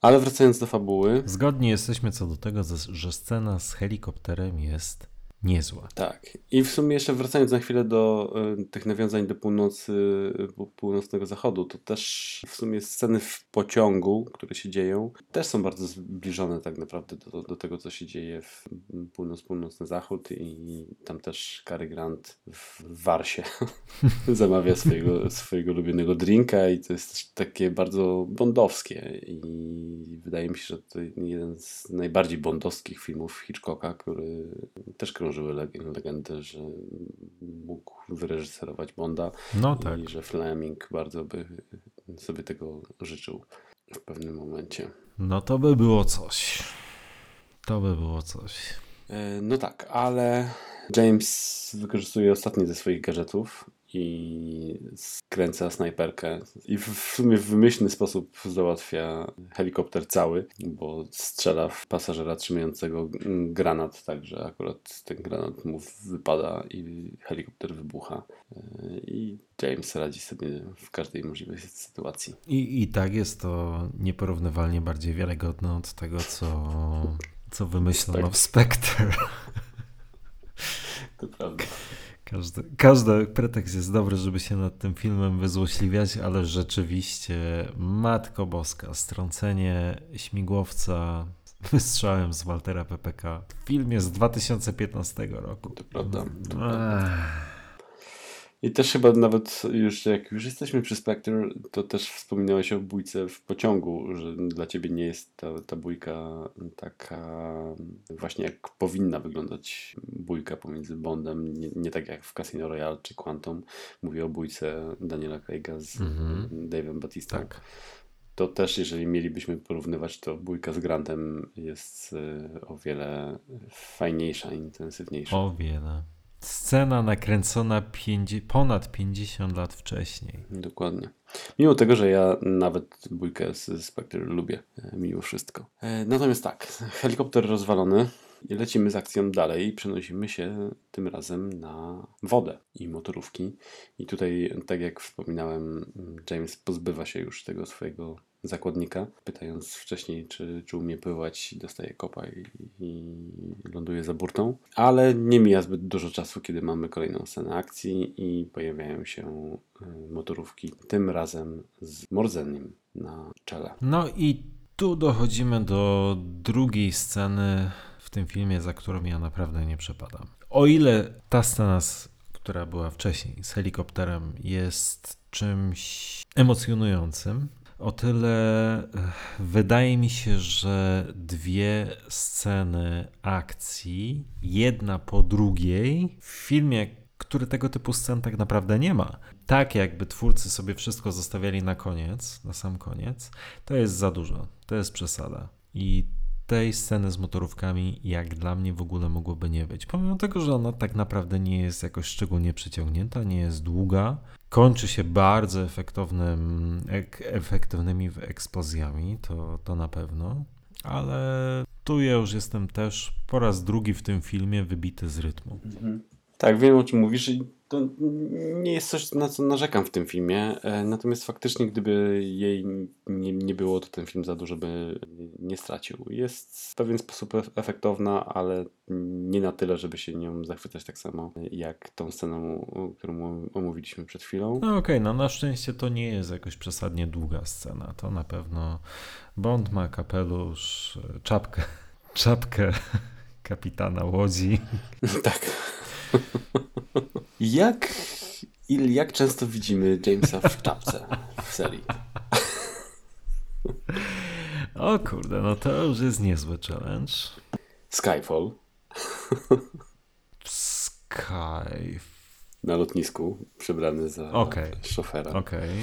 Ale wracając do fabuły, Zgodni jesteśmy co do tego, że- scena z helikopterem jest niezła. tak. I w sumie jeszcze wracając na chwilę do y, tych nawiązań do północy, y, pół- północnego zachodu, to też w sumie sceny w pociągu, które się dzieją, też są bardzo zbliżone tak naprawdę do, do tego, co się dzieje w północ-północny zachód i tam też Cary Grant w Warsie zamawia swojego, swojego ulubionego drinka i to jest też takie bardzo bondowskie i wydaje mi się, że to jeden z najbardziej bondowskich filmów Hitchcocka, który też krążyły leg- legendy, że mógł wyreżyserować Bonda No tak. i że Fleming bardzo by sobie tego życzył w pewnym momencie. No to by było coś. To by było coś. E, No tak, ale James wykorzystuje ostatni ze swoich gadżetów i skręca snajperkę i w sumie w wymyślny sposób załatwia helikopter cały, bo strzela w pasażera trzymającego granat, także akurat ten granat mu wypada i helikopter wybucha. E, I James radzi sobie w każdej możliwej sytuacji. I, I tak jest to nieporównywalnie bardziej wiarygodne od tego, co, co wymyślono w Spectre. To prawda. Każdy, każdy pretekst jest dobry, żeby się nad tym filmem wyzłośliwiać, ale rzeczywiście Matko Boska, strącenie śmigłowca wystrzałem z Waltera PPK. Film jest z 2015 roku. To prawda. To prawda. I też chyba nawet już jak już jesteśmy przy Spectre, to też wspominałeś o bójce w pociągu, że dla ciebie nie jest ta, ta bójka taka właśnie jak powinna wyglądać bójka pomiędzy Bondem, nie, nie tak jak w Casino Royale czy Quantum. Mówię o bójce Daniela Craig'a z Mhm. Dave'em Batistą. Tak. To też, jeżeli mielibyśmy porównywać, to bójka z Grantem jest y, o wiele fajniejsza, intensywniejsza. O wiele. Scena nakręcona ponad 50 lat wcześniej. Dokładnie. Mimo tego, że ja nawet bójkę z Spectre lubię, e, mimo wszystko. E, Natomiast tak, helikopter rozwalony. I lecimy z akcją dalej. Przenosimy się tym razem na wodę i motorówki. I tutaj, tak jak wspominałem, James pozbywa się już tego swojego zakładnika, pytając wcześniej, czy, czy umie pływać, dostaje kopa i, i ląduje za burtą. Ale nie mija zbyt dużo czasu, kiedy mamy kolejną scenę akcji i pojawiają się y, motorówki, tym razem z Morzenim na czele. No i tu dochodzimy do drugiej sceny w tym filmie, za którą ja naprawdę nie przepadam. O ile ta scena, która była wcześniej z helikopterem, jest czymś emocjonującym, o tyle eh, wydaje mi się, że dwie sceny akcji, jedna po drugiej, w filmie, który tego typu scen tak naprawdę nie ma. Tak jakby twórcy sobie wszystko zostawiali na koniec, na sam koniec, to jest za dużo, to jest przesada. I tej sceny z motorówkami, jak dla mnie w ogóle mogłoby nie być. Pomimo tego, że ona tak naprawdę nie jest jakoś szczególnie przyciągnięta, nie jest długa, kończy się bardzo efektownym, ek, efektywnymi eksplozjami, to, to na pewno, ale tu ja już jestem też po raz drugi w tym filmie wybity z rytmu. Mhm. Tak, wiem o czym mówisz i to nie jest coś, na co narzekam w tym filmie. E, natomiast faktycznie, gdyby jej nie, nie było, to ten film za dużo by nie stracił. Jest w pewien sposób efektowna, ale nie na tyle, żeby się nią zachwycać tak samo jak tą sceną, którą omówiliśmy przed chwilą. No okej, okay, no na szczęście to nie jest jakoś przesadnie długa scena. To na pewno Bond ma kapelusz, czapkę, czapkę kapitana łodzi. tak. Jak, il, jak często widzimy Jamesa w czapce w serii? O kurde, no to już jest niezły challenge. Skyfall. Sky. Na lotnisku, przebrany za okay. szofera. Okej. Okay.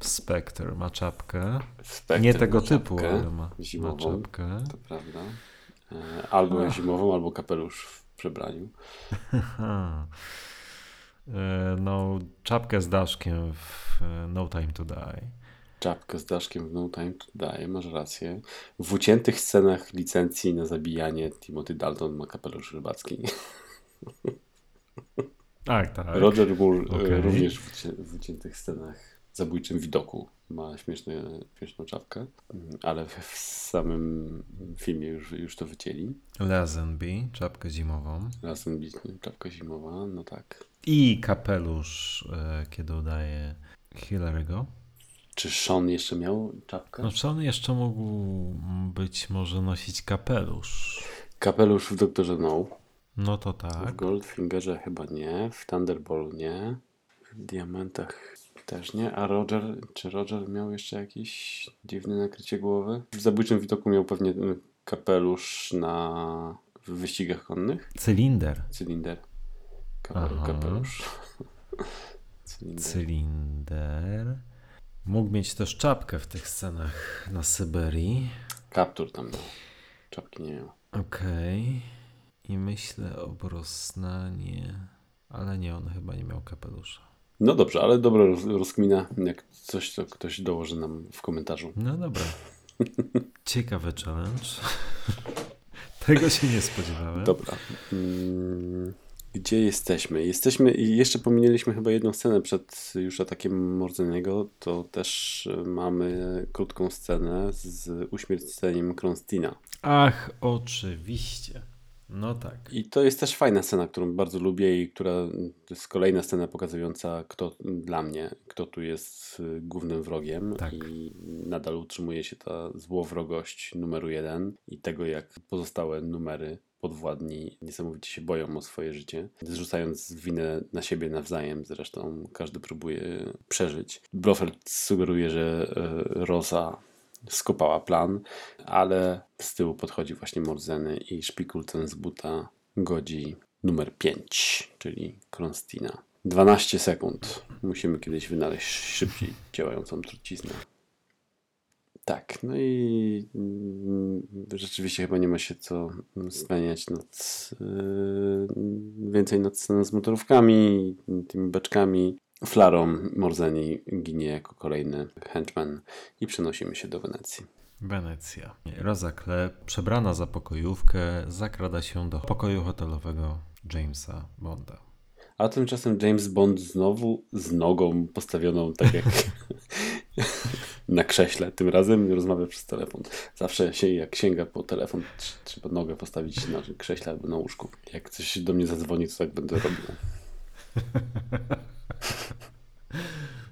Spectre ma czapkę. Spectre Nie tego typu, ale ma, zimową, ma czapkę. To prawda. E, albo Ach. zimową, albo kapelusz przebraniu. E, no, czapkę z daszkiem w e, No Time to Die. Czapkę z daszkiem w No Time to Die, masz rację. W uciętych scenach licencji na zabijanie Timothy Dalton ma kapelusz rybacki. Tak, tak. Roger Moore okay. również w uciętych scenach zabójczym widoku ma śmieszne, śmieszną czapkę, ale w samym filmie już, już to wycięli. Lazenby, czapkę zimową. Lazenby, czapka zimowa, no tak. I kapelusz, e, kiedy udaje Hillary'ego. Czy Sean jeszcze miał czapkę? No Sean jeszcze mógł być może nosić kapelusz. Kapelusz w Doktorze No. No to tak. W Goldfingerze chyba nie, w Thunderball nie, w Diamentach też nie. A Roger, czy Roger miał jeszcze jakieś dziwne nakrycie głowy? W zabójczym widoku miał pewnie kapelusz na w wyścigach konnych. Cylinder. Cylinder. Kapelusz. kapelusz. Cylinder. Cylinder. Mógł mieć też czapkę w tych scenach na Syberii. Kaptur tam miał. Czapki nie miał. Okej. Okay. I myślę o Brosnanie, ale nie, on chyba nie miał kapelusza. No dobrze, ale dobra rozkmina. Jak coś, to ktoś dołoży nam w komentarzu. No dobra. Ciekawy challenge. Tego się nie spodziewałem. Dobra. Mm, gdzie jesteśmy? Jesteśmy i jeszcze pominęliśmy chyba jedną scenę przed już atakiem Mordzenego. To też mamy krótką scenę z uśmierceniem Kronstina. Ach, oczywiście. No tak. I to jest też fajna scena, którą bardzo lubię i która to jest kolejna scena pokazująca, kto dla mnie, kto tu jest y, głównym wrogiem. Tak. I nadal utrzymuje się ta złowrogość numeru jeden i tego, jak pozostałe numery podwładni niesamowicie się boją o swoje życie, zrzucając winę na siebie nawzajem. Zresztą każdy próbuje przeżyć. Blofeld sugeruje, że y, Rosa skopała plan, ale z tyłu podchodzi właśnie Morzeny i szpikulcem z buta godzi numer 5, czyli Kronstina. 12 sekund. Musimy kiedyś wynaleźć szybciej działającą truciznę. Tak, no i mm, rzeczywiście chyba nie ma się co staniać nad, yy, więcej nad sceną z motorówkami, tymi beczkami. Flarą Morzeni ginie jako kolejny henchman i przenosimy się do Wenecji. Wenecja. Rosa Klep, przebrana za pokojówkę, zakrada się do pokoju hotelowego Jamesa Bonda. A tymczasem James Bond znowu z nogą postawioną tak jak na krześle. Tym razem rozmawia przez telefon. Zawsze się jak sięga po telefon, trzeba nogę postawić na krześle albo na łóżku. Jak coś do mnie zadzwoni, to tak będę robił.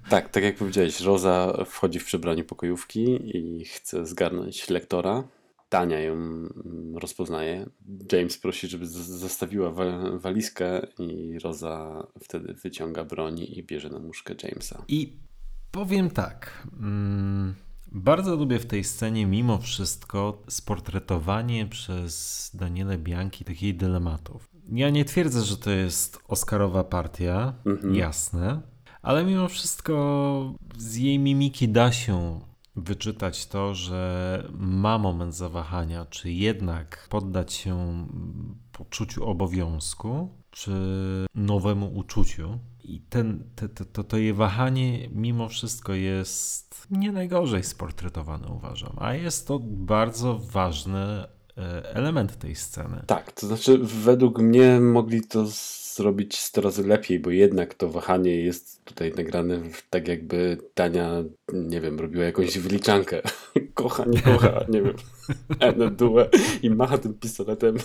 Tak, tak jak powiedziałeś, Roza wchodzi w przebraniu pokojówki i chce zgarnąć lektora. Tania ją mm, rozpoznaje. James prosi, żeby zostawiła walizkę i Roza wtedy wyciąga broń i bierze na muszkę Jamesa. I powiem tak. Mm, bardzo lubię w tej scenie mimo wszystko sportretowanie przez Daniele tych jej dylematów. Ja nie twierdzę, że to jest Oscarowa partia, mhm. jasne, ale mimo wszystko z jej mimiki da się wyczytać to, że ma moment zawahania, czy jednak poddać się poczuciu obowiązku, czy nowemu uczuciu. I ten, te, te, to, to jej wahanie mimo wszystko jest nie najgorzej sportretowane, uważam. A jest to bardzo ważny e, element tej sceny. Tak, to znaczy według mnie mogli to zrobić 100 razy lepiej, bo jednak to wahanie jest tutaj nagrane tak jakby Tania, nie wiem, robiła jakąś wyliczankę. kocha, nie kocha, nie wiem, N duę i macha tym pistoletem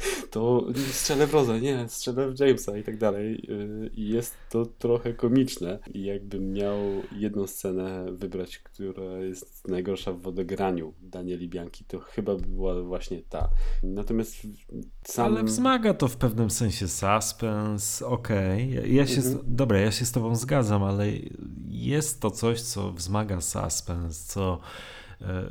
to strzelę w Roza, nie, strzelę w Jamesa i tak dalej. Y, I jest to trochę komiczne. I jakbym miał jedną scenę wybrać, która jest najgorsza w odegraniu Danieli Bianki, to chyba by była właśnie ta. Natomiast sam... Ale wzmaga to w pewnym sensie suspense, okej. Okay. Ja, się, mhm. dobra, ja się z tobą zgadzam, ale jest to coś, co wzmaga suspense, co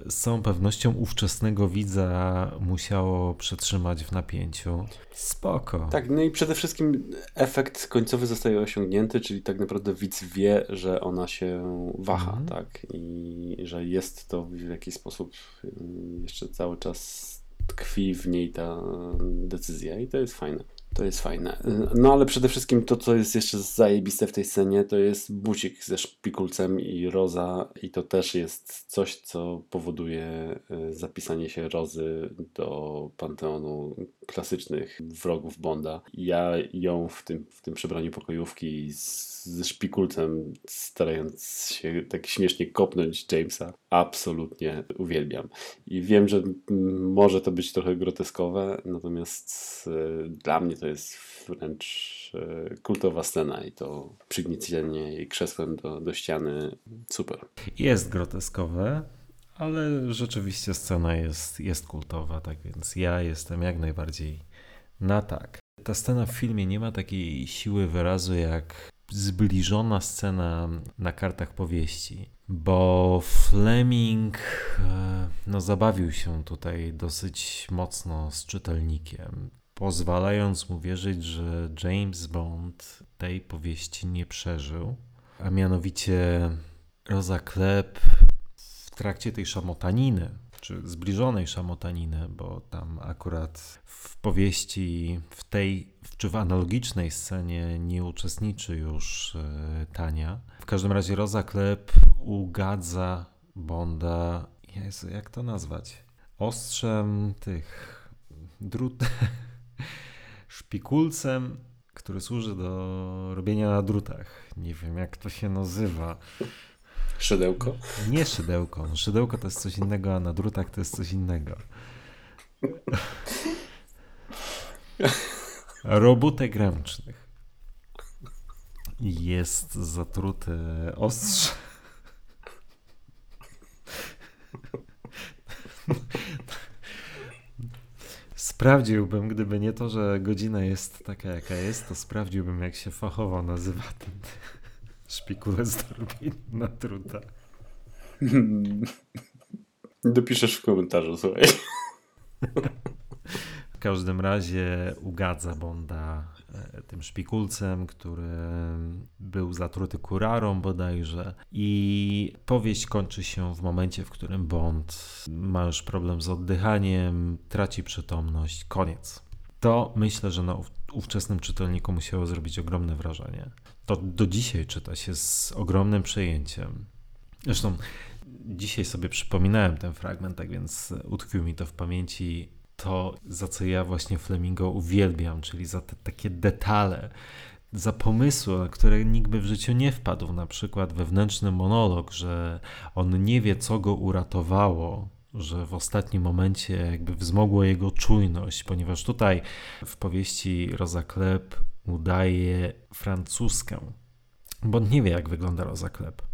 z całą pewnością ówczesnego widza musiało przetrzymać w napięciu. Spoko. Tak, no i przede wszystkim efekt końcowy zostaje osiągnięty, czyli tak naprawdę widz wie, że ona się waha, mm. tak? I że jest to w jakiś sposób y, jeszcze cały czas tkwi w niej ta decyzja i to jest fajne. To jest fajne. No ale przede wszystkim to, co jest jeszcze zajebiste w tej scenie, to jest bucik ze szpikulcem i Roza i to też jest coś, co powoduje y, zapisanie się Rozy do panteonu klasycznych wrogów Bonda. Ja ją w tym, w tym przebraniu pokojówki z ze szpikulcem, starając się tak śmiesznie kopnąć Jamesa, absolutnie uwielbiam. I wiem, że może to być trochę groteskowe, natomiast e, dla mnie to jest wręcz e, kultowa scena i to przygniecenie jej krzesłem do, do ściany super. Jest groteskowe, ale rzeczywiście scena jest, jest kultowa, tak więc ja jestem jak najbardziej na tak. Ta scena w filmie nie ma takiej siły wyrazu jak zbliżona scena na kartach powieści, bo Fleming e, no, zabawił się tutaj dosyć mocno z czytelnikiem, pozwalając mu wierzyć, że James Bond tej powieści nie przeżył, a mianowicie Rosa Klebb w trakcie tej szamotaniny, czy zbliżonej szamotaniny, bo tam akurat w powieści, w tej, czy w analogicznej scenie nie uczestniczy już e, Tania. W każdym razie Rosa Klep ugadza Bonda, Jezu, jak to nazwać? Ostrzem tych drut, szpikulcem, który służy do robienia na drutach. Nie wiem, jak to się nazywa. Szydełko? Nie szydełko. Szydełko to jest coś innego, a na drutach to jest coś innego. Robótek ręcznych. Jest zatruty ostrze. Sprawdziłbym, gdyby nie to, że godzina jest taka, jaka jest, to sprawdziłbym, jak się fachowo nazywa ten szpikulec do na truta. Dopiszesz w komentarzu, słuchaj. W każdym razie ugadza Bonda e, tym szpikulcem, który był zatruty kurarą bodajże. I powieść kończy się w momencie, w którym Bond ma już problem z oddychaniem, traci przytomność, koniec. To myślę, że na ówczesnym czytelniku musiało zrobić ogromne wrażenie. To do dzisiaj czyta się z ogromnym przejęciem. Zresztą dzisiaj sobie przypominałem ten fragment, tak więc utkwił mi to w pamięci to, za co ja właśnie Flemingo uwielbiam, czyli za te takie detale, za pomysły, na które nikt by w życiu nie wpadł. Na przykład wewnętrzny monolog, że on nie wie, co go uratowało, że w ostatnim momencie jakby wzmogło jego czujność, ponieważ tutaj w powieści Rosa Klep udaje francuskę, bo nie wie, jak wygląda Rosa Klep.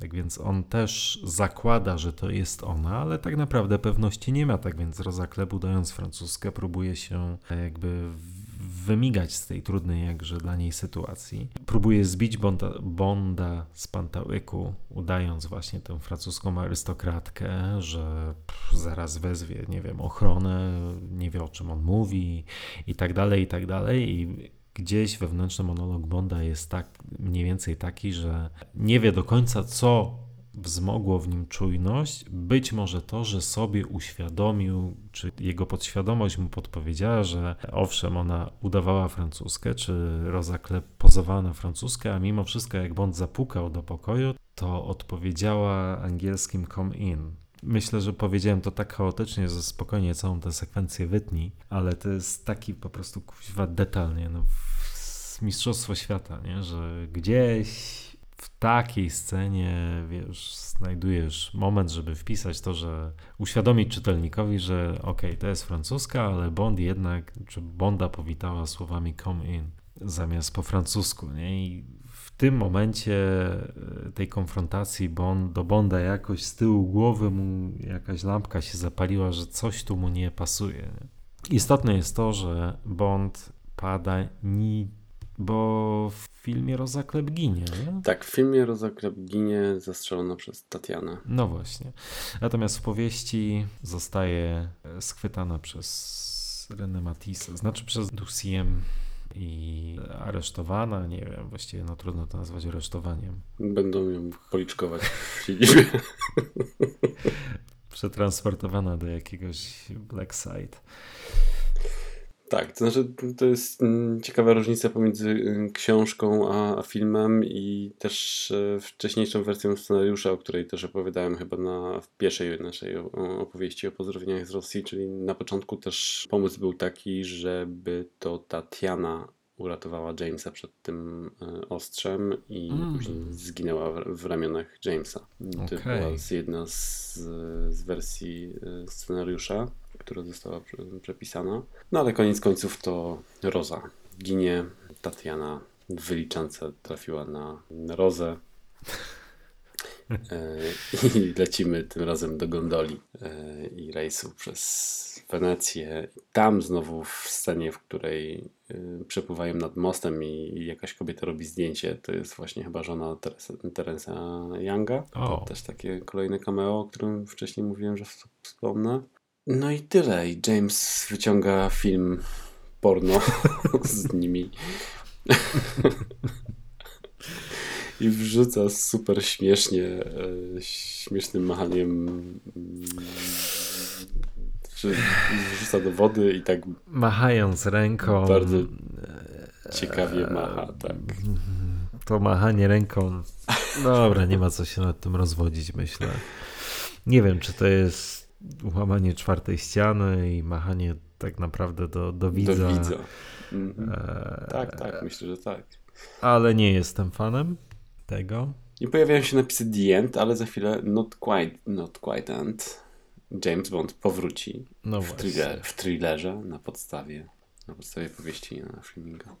Tak więc on też zakłada, że to jest ona, ale tak naprawdę pewności nie ma. Tak więc Rosa Klep, udając francuskę, próbuje się jakby wymigać z tej trudnej jakże dla niej sytuacji. Próbuje zbić Bonda, Bonda z pantałyku, udając właśnie tę francuską arystokratkę, że pff, zaraz wezwie, nie wiem, ochronę, nie wie o czym on mówi i tak dalej, i tak dalej. I gdzieś wewnętrzny monolog Bonda jest tak mniej więcej taki, że nie wie do końca, co wzmogło w nim czujność, być może to, że sobie uświadomił, czy jego podświadomość mu podpowiedziała, że owszem, ona udawała francuskę, czy Rosa Klep pozowała na francuskę, a mimo wszystko jak Bond zapukał do pokoju, to odpowiedziała angielskim come in. Myślę, że powiedziałem to tak chaotycznie, że spokojnie całą tę sekwencję wytnij, ale to jest taki po prostu kuźwa detal, nie? No, mistrzostwo świata, nie? że gdzieś w takiej scenie, wiesz, znajdujesz moment, żeby wpisać to, że uświadomić czytelnikowi, że okej, okay, to jest francuska, ale Bond jednak, czy Bonda powitała słowami come in zamiast po francusku, nie? I w tym momencie e, tej konfrontacji Bond, do Bonda jakoś z tyłu głowy mu jakaś lampka się zapaliła, że coś tu mu nie pasuje. Nie? Istotne jest to, że Bond pada ni bo w filmie Roza Klep ginie, nie? Tak, w filmie Roza Klep ginie zastrzelona przez Tatianę. No właśnie. Natomiast w powieści zostaje e, schwytana przez René Matisse, znaczy przez Dusiem i aresztowana, nie wiem, właściwie no trudno to nazwać aresztowaniem. Będą ją policzkować w filmie. Przetransportowana do jakiegoś Black Side. Tak, to znaczy to jest mm, ciekawa różnica pomiędzy y, książką a, a filmem i też e, wcześniejszą wersją scenariusza, o której też opowiadałem chyba na w pierwszej naszej opowieści o pozdrowieniach z Rosji, czyli na początku też pomysł był taki, żeby to Tatiana uratowała Jamesa przed tym e, ostrzem i mm. później zginęła w, w, ramionach Jamesa. To okay. była jedna z, z wersji e, scenariusza która została przepisana. No ale koniec końców to Roza ginie, Tatiana w wyliczance trafiła na Rozę. E, I lecimy tym razem do gondoli e, i rejsu przez Wenecję. Tam znowu w scenie, w której e, przepływają nad mostem i jakaś kobieta robi zdjęcie, to jest właśnie chyba żona Teresa Younga. To też takie kolejne cameo, o którym wcześniej mówiłem, że wspomnę. No i tyle. I James wyciąga film porno z nimi. I wrzuca super śmiesznie, e, śmiesznym machaniem. Wrzuca do wody i tak. Machając ręką. Bardzo ciekawie macha, tak. To machanie ręką. Dobra, nie ma co się nad tym rozwodzić, myślę. Nie wiem, czy to jest łamanie czwartej ściany i machanie tak naprawdę do, do widza. Do widza. Mhm. E... Tak, tak, myślę, że tak. Ale nie jestem fanem tego. I pojawiają się napisy The End, ale za chwilę Not Quite, not quite End. James Bond powróci no w, thriller, w thrillerze na podstawie, na podstawie powieści na Fleminga.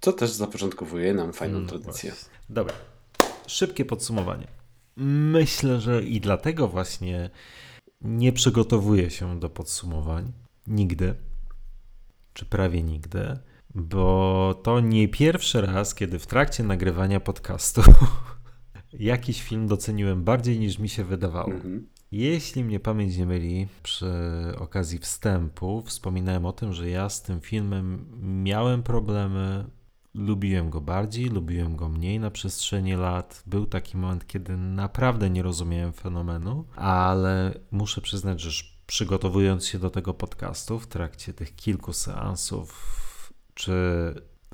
Co też zapoczątkowuje nam fajną no tradycję. Właśnie. Dobra. Szybkie podsumowanie. Myślę, że i dlatego właśnie nie przygotowuję się do podsumowań nigdy, czy prawie nigdy, bo to nie pierwszy raz, kiedy w trakcie nagrywania podcastu jakiś film doceniłem bardziej niż mi się wydawało. Mhm. Jeśli mnie pamięć nie myli, przy okazji wstępu wspominałem o tym, że ja z tym filmem miałem problemy Lubiłem go bardziej, lubiłem go mniej na przestrzeni lat. Był taki moment, kiedy naprawdę nie rozumiałem fenomenu, ale muszę przyznać, że przygotowując się do tego podcastu w trakcie tych kilku seansów, czy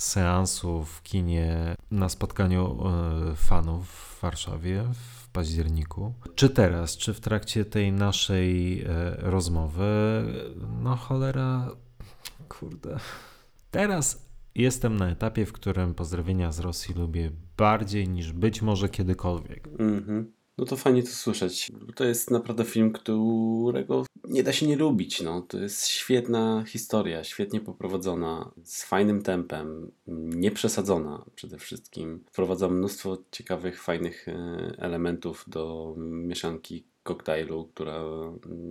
seansów w kinie na spotkaniu e, fanów w Warszawie w październiku, czy teraz, czy w trakcie tej naszej e, rozmowy, no cholera, kurde. Teraz Jestem na etapie, w którym pozdrowienia z Rosji lubię bardziej niż być może kiedykolwiek. Mhm. No to fajnie to słyszeć. To jest naprawdę film, którego nie da się nie lubić. No. To jest świetna historia, świetnie poprowadzona, z fajnym tempem, nieprzesadzona przede wszystkim. Wprowadza mnóstwo ciekawych, fajnych e, elementów do mieszanki koktajlu, która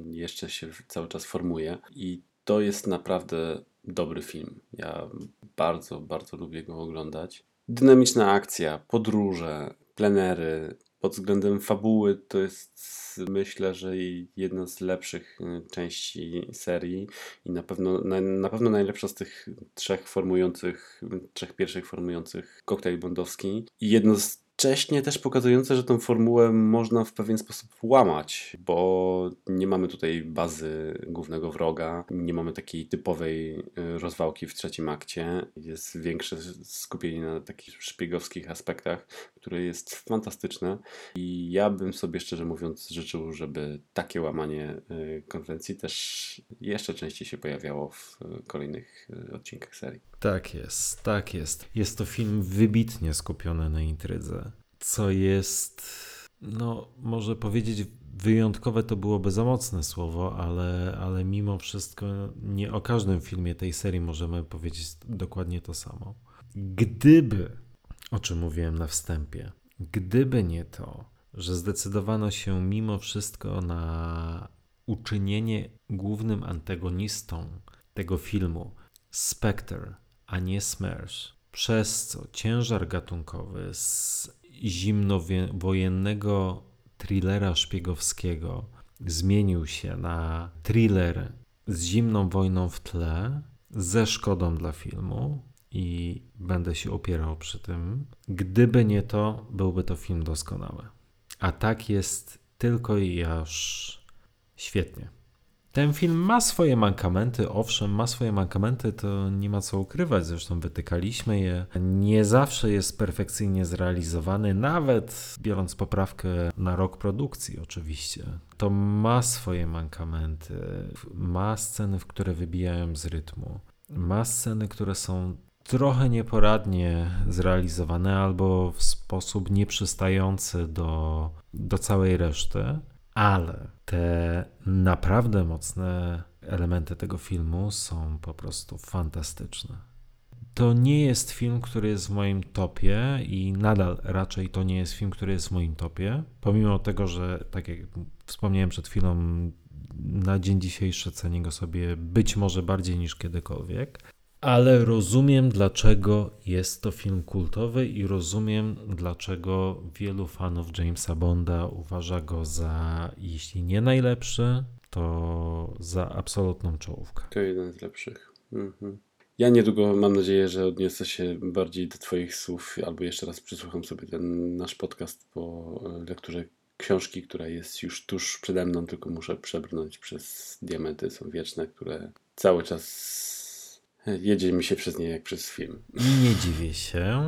jeszcze się cały czas formuje. I to jest naprawdę dobry film. Ja bardzo, bardzo lubię go oglądać. Dynamiczna akcja, podróże, plenery. Pod względem fabuły to jest myślę, że jedna z lepszych y, części serii i na pewno, na, na pewno najlepsza z tych trzech formujących, trzech pierwszych formujących koktajl bondowski i jedno z jednocześnie też pokazujące, że tą formułę można w pewien sposób łamać, bo nie mamy tutaj bazy głównego wroga, nie mamy takiej typowej y, rozwałki w trzecim akcie. Jest większe skupienie na takich szpiegowskich aspektach, które jest fantastyczne i ja bym sobie szczerze mówiąc życzył, żeby takie łamanie y, konwencji też jeszcze częściej się pojawiało w y, kolejnych odcinkach serii. Tak jest, tak jest. Jest to film wybitnie skupiony na intrydze, co jest, no, może powiedzieć, wyjątkowe to byłoby za mocne słowo, ale, ale mimo wszystko nie o każdym filmie tej serii możemy powiedzieć dokładnie to samo. Gdyby, o czym mówiłem na wstępie, gdyby nie to, że zdecydowano się mimo wszystko na uczynienie głównym antagonistą tego filmu Spectre, a nie Smersh, przez co ciężar gatunkowy z zimnowojennego thrillera szpiegowskiego zmienił się na thriller z zimną wojną w tle, ze szkodą dla filmu i będę się opierał przy tym. Gdyby nie to, byłby to film doskonały. A tak jest tylko i aż świetnie. Ten film ma swoje mankamenty, owszem, ma swoje mankamenty, to nie ma co ukrywać, zresztą wytykaliśmy je. Nie zawsze jest perfekcyjnie zrealizowany, nawet biorąc poprawkę na rok produkcji, oczywiście. To ma swoje mankamenty, ma sceny, w które wybijają z rytmu, ma sceny, które są trochę nieporadnie zrealizowane albo w sposób nieprzystający do, do całej reszty ale te naprawdę mocne elementy tego filmu są po prostu fantastyczne. To nie jest film, który jest w moim topie i nadal raczej to nie jest film, który jest w moim topie, pomimo tego, że tak jak wspomniałem przed chwilą, na dzień dzisiejszy cenię go sobie być może bardziej niż kiedykolwiek, ale rozumiem, dlaczego jest to film kultowy i rozumiem, dlaczego wielu fanów Jamesa Bonda uważa go za, jeśli nie najlepszy, to za absolutną czołówkę. To jeden z lepszych. Mhm. Ja niedługo mam nadzieję, że odniosę się bardziej do Twoich słów, albo jeszcze raz przysłucham sobie ten nasz podcast po lekturze książki, która jest już tuż przede mną, tylko muszę przebrnąć przez diamenty są wieczne, które cały czas Jedzie mi się przez nie jak przez film. Nie dziwię się,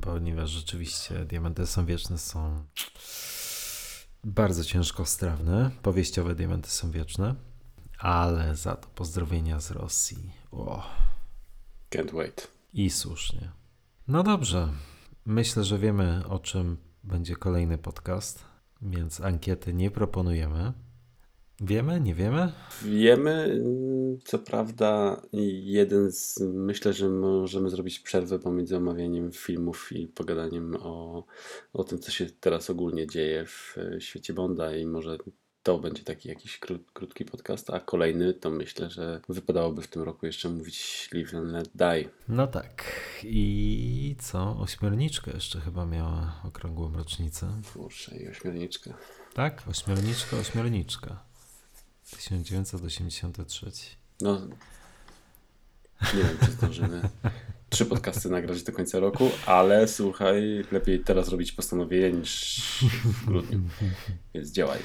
ponieważ rzeczywiście Diamenty są wieczne są bardzo ciężko strawne. Powieściowe Diamenty są wieczne, ale za to pozdrowienia z Rosji. Oh. Can't wait. I słusznie. No dobrze. Myślę, że wiemy o czym będzie kolejny podcast, więc ankiety nie proponujemy. Wiemy, nie wiemy? Wiemy, co prawda, jeden z. Myślę, że możemy zrobić przerwę pomiędzy omawianiem filmów i pogadaniem o, o tym, co się teraz ogólnie dzieje w świecie Bonda, i może to będzie taki jakiś krót, krótki podcast, a kolejny to myślę, że wypadałoby w tym roku jeszcze mówić Live and Let Die. No tak. I co? Ośmiorniczka jeszcze chyba miała okrągłą rocznicę. Kurczę, i ośmiorniczka. Tak? Ośmiorniczka, ośmiorniczka. 1983. No, nie wiem, czy zdążymy trzy podcasty nagrać do końca roku, ale słuchaj, lepiej teraz robić postanowienie niż w grudniu, więc działajmy.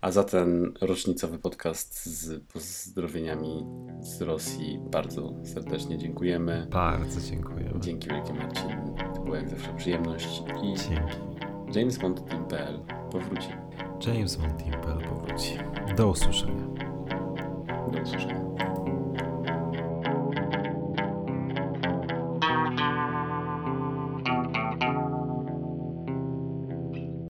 A za ten rocznicowy podcast z pozdrowieniami z Rosji bardzo serdecznie dziękujemy. Bardzo dziękujemy. Dzięki wielkie Marcin. To była jak zawsze przyjemność. I Dzięki. JamesBond.pl powróci. JamesBond.pl powróci. Do usłyszenia. Do usłyszenia.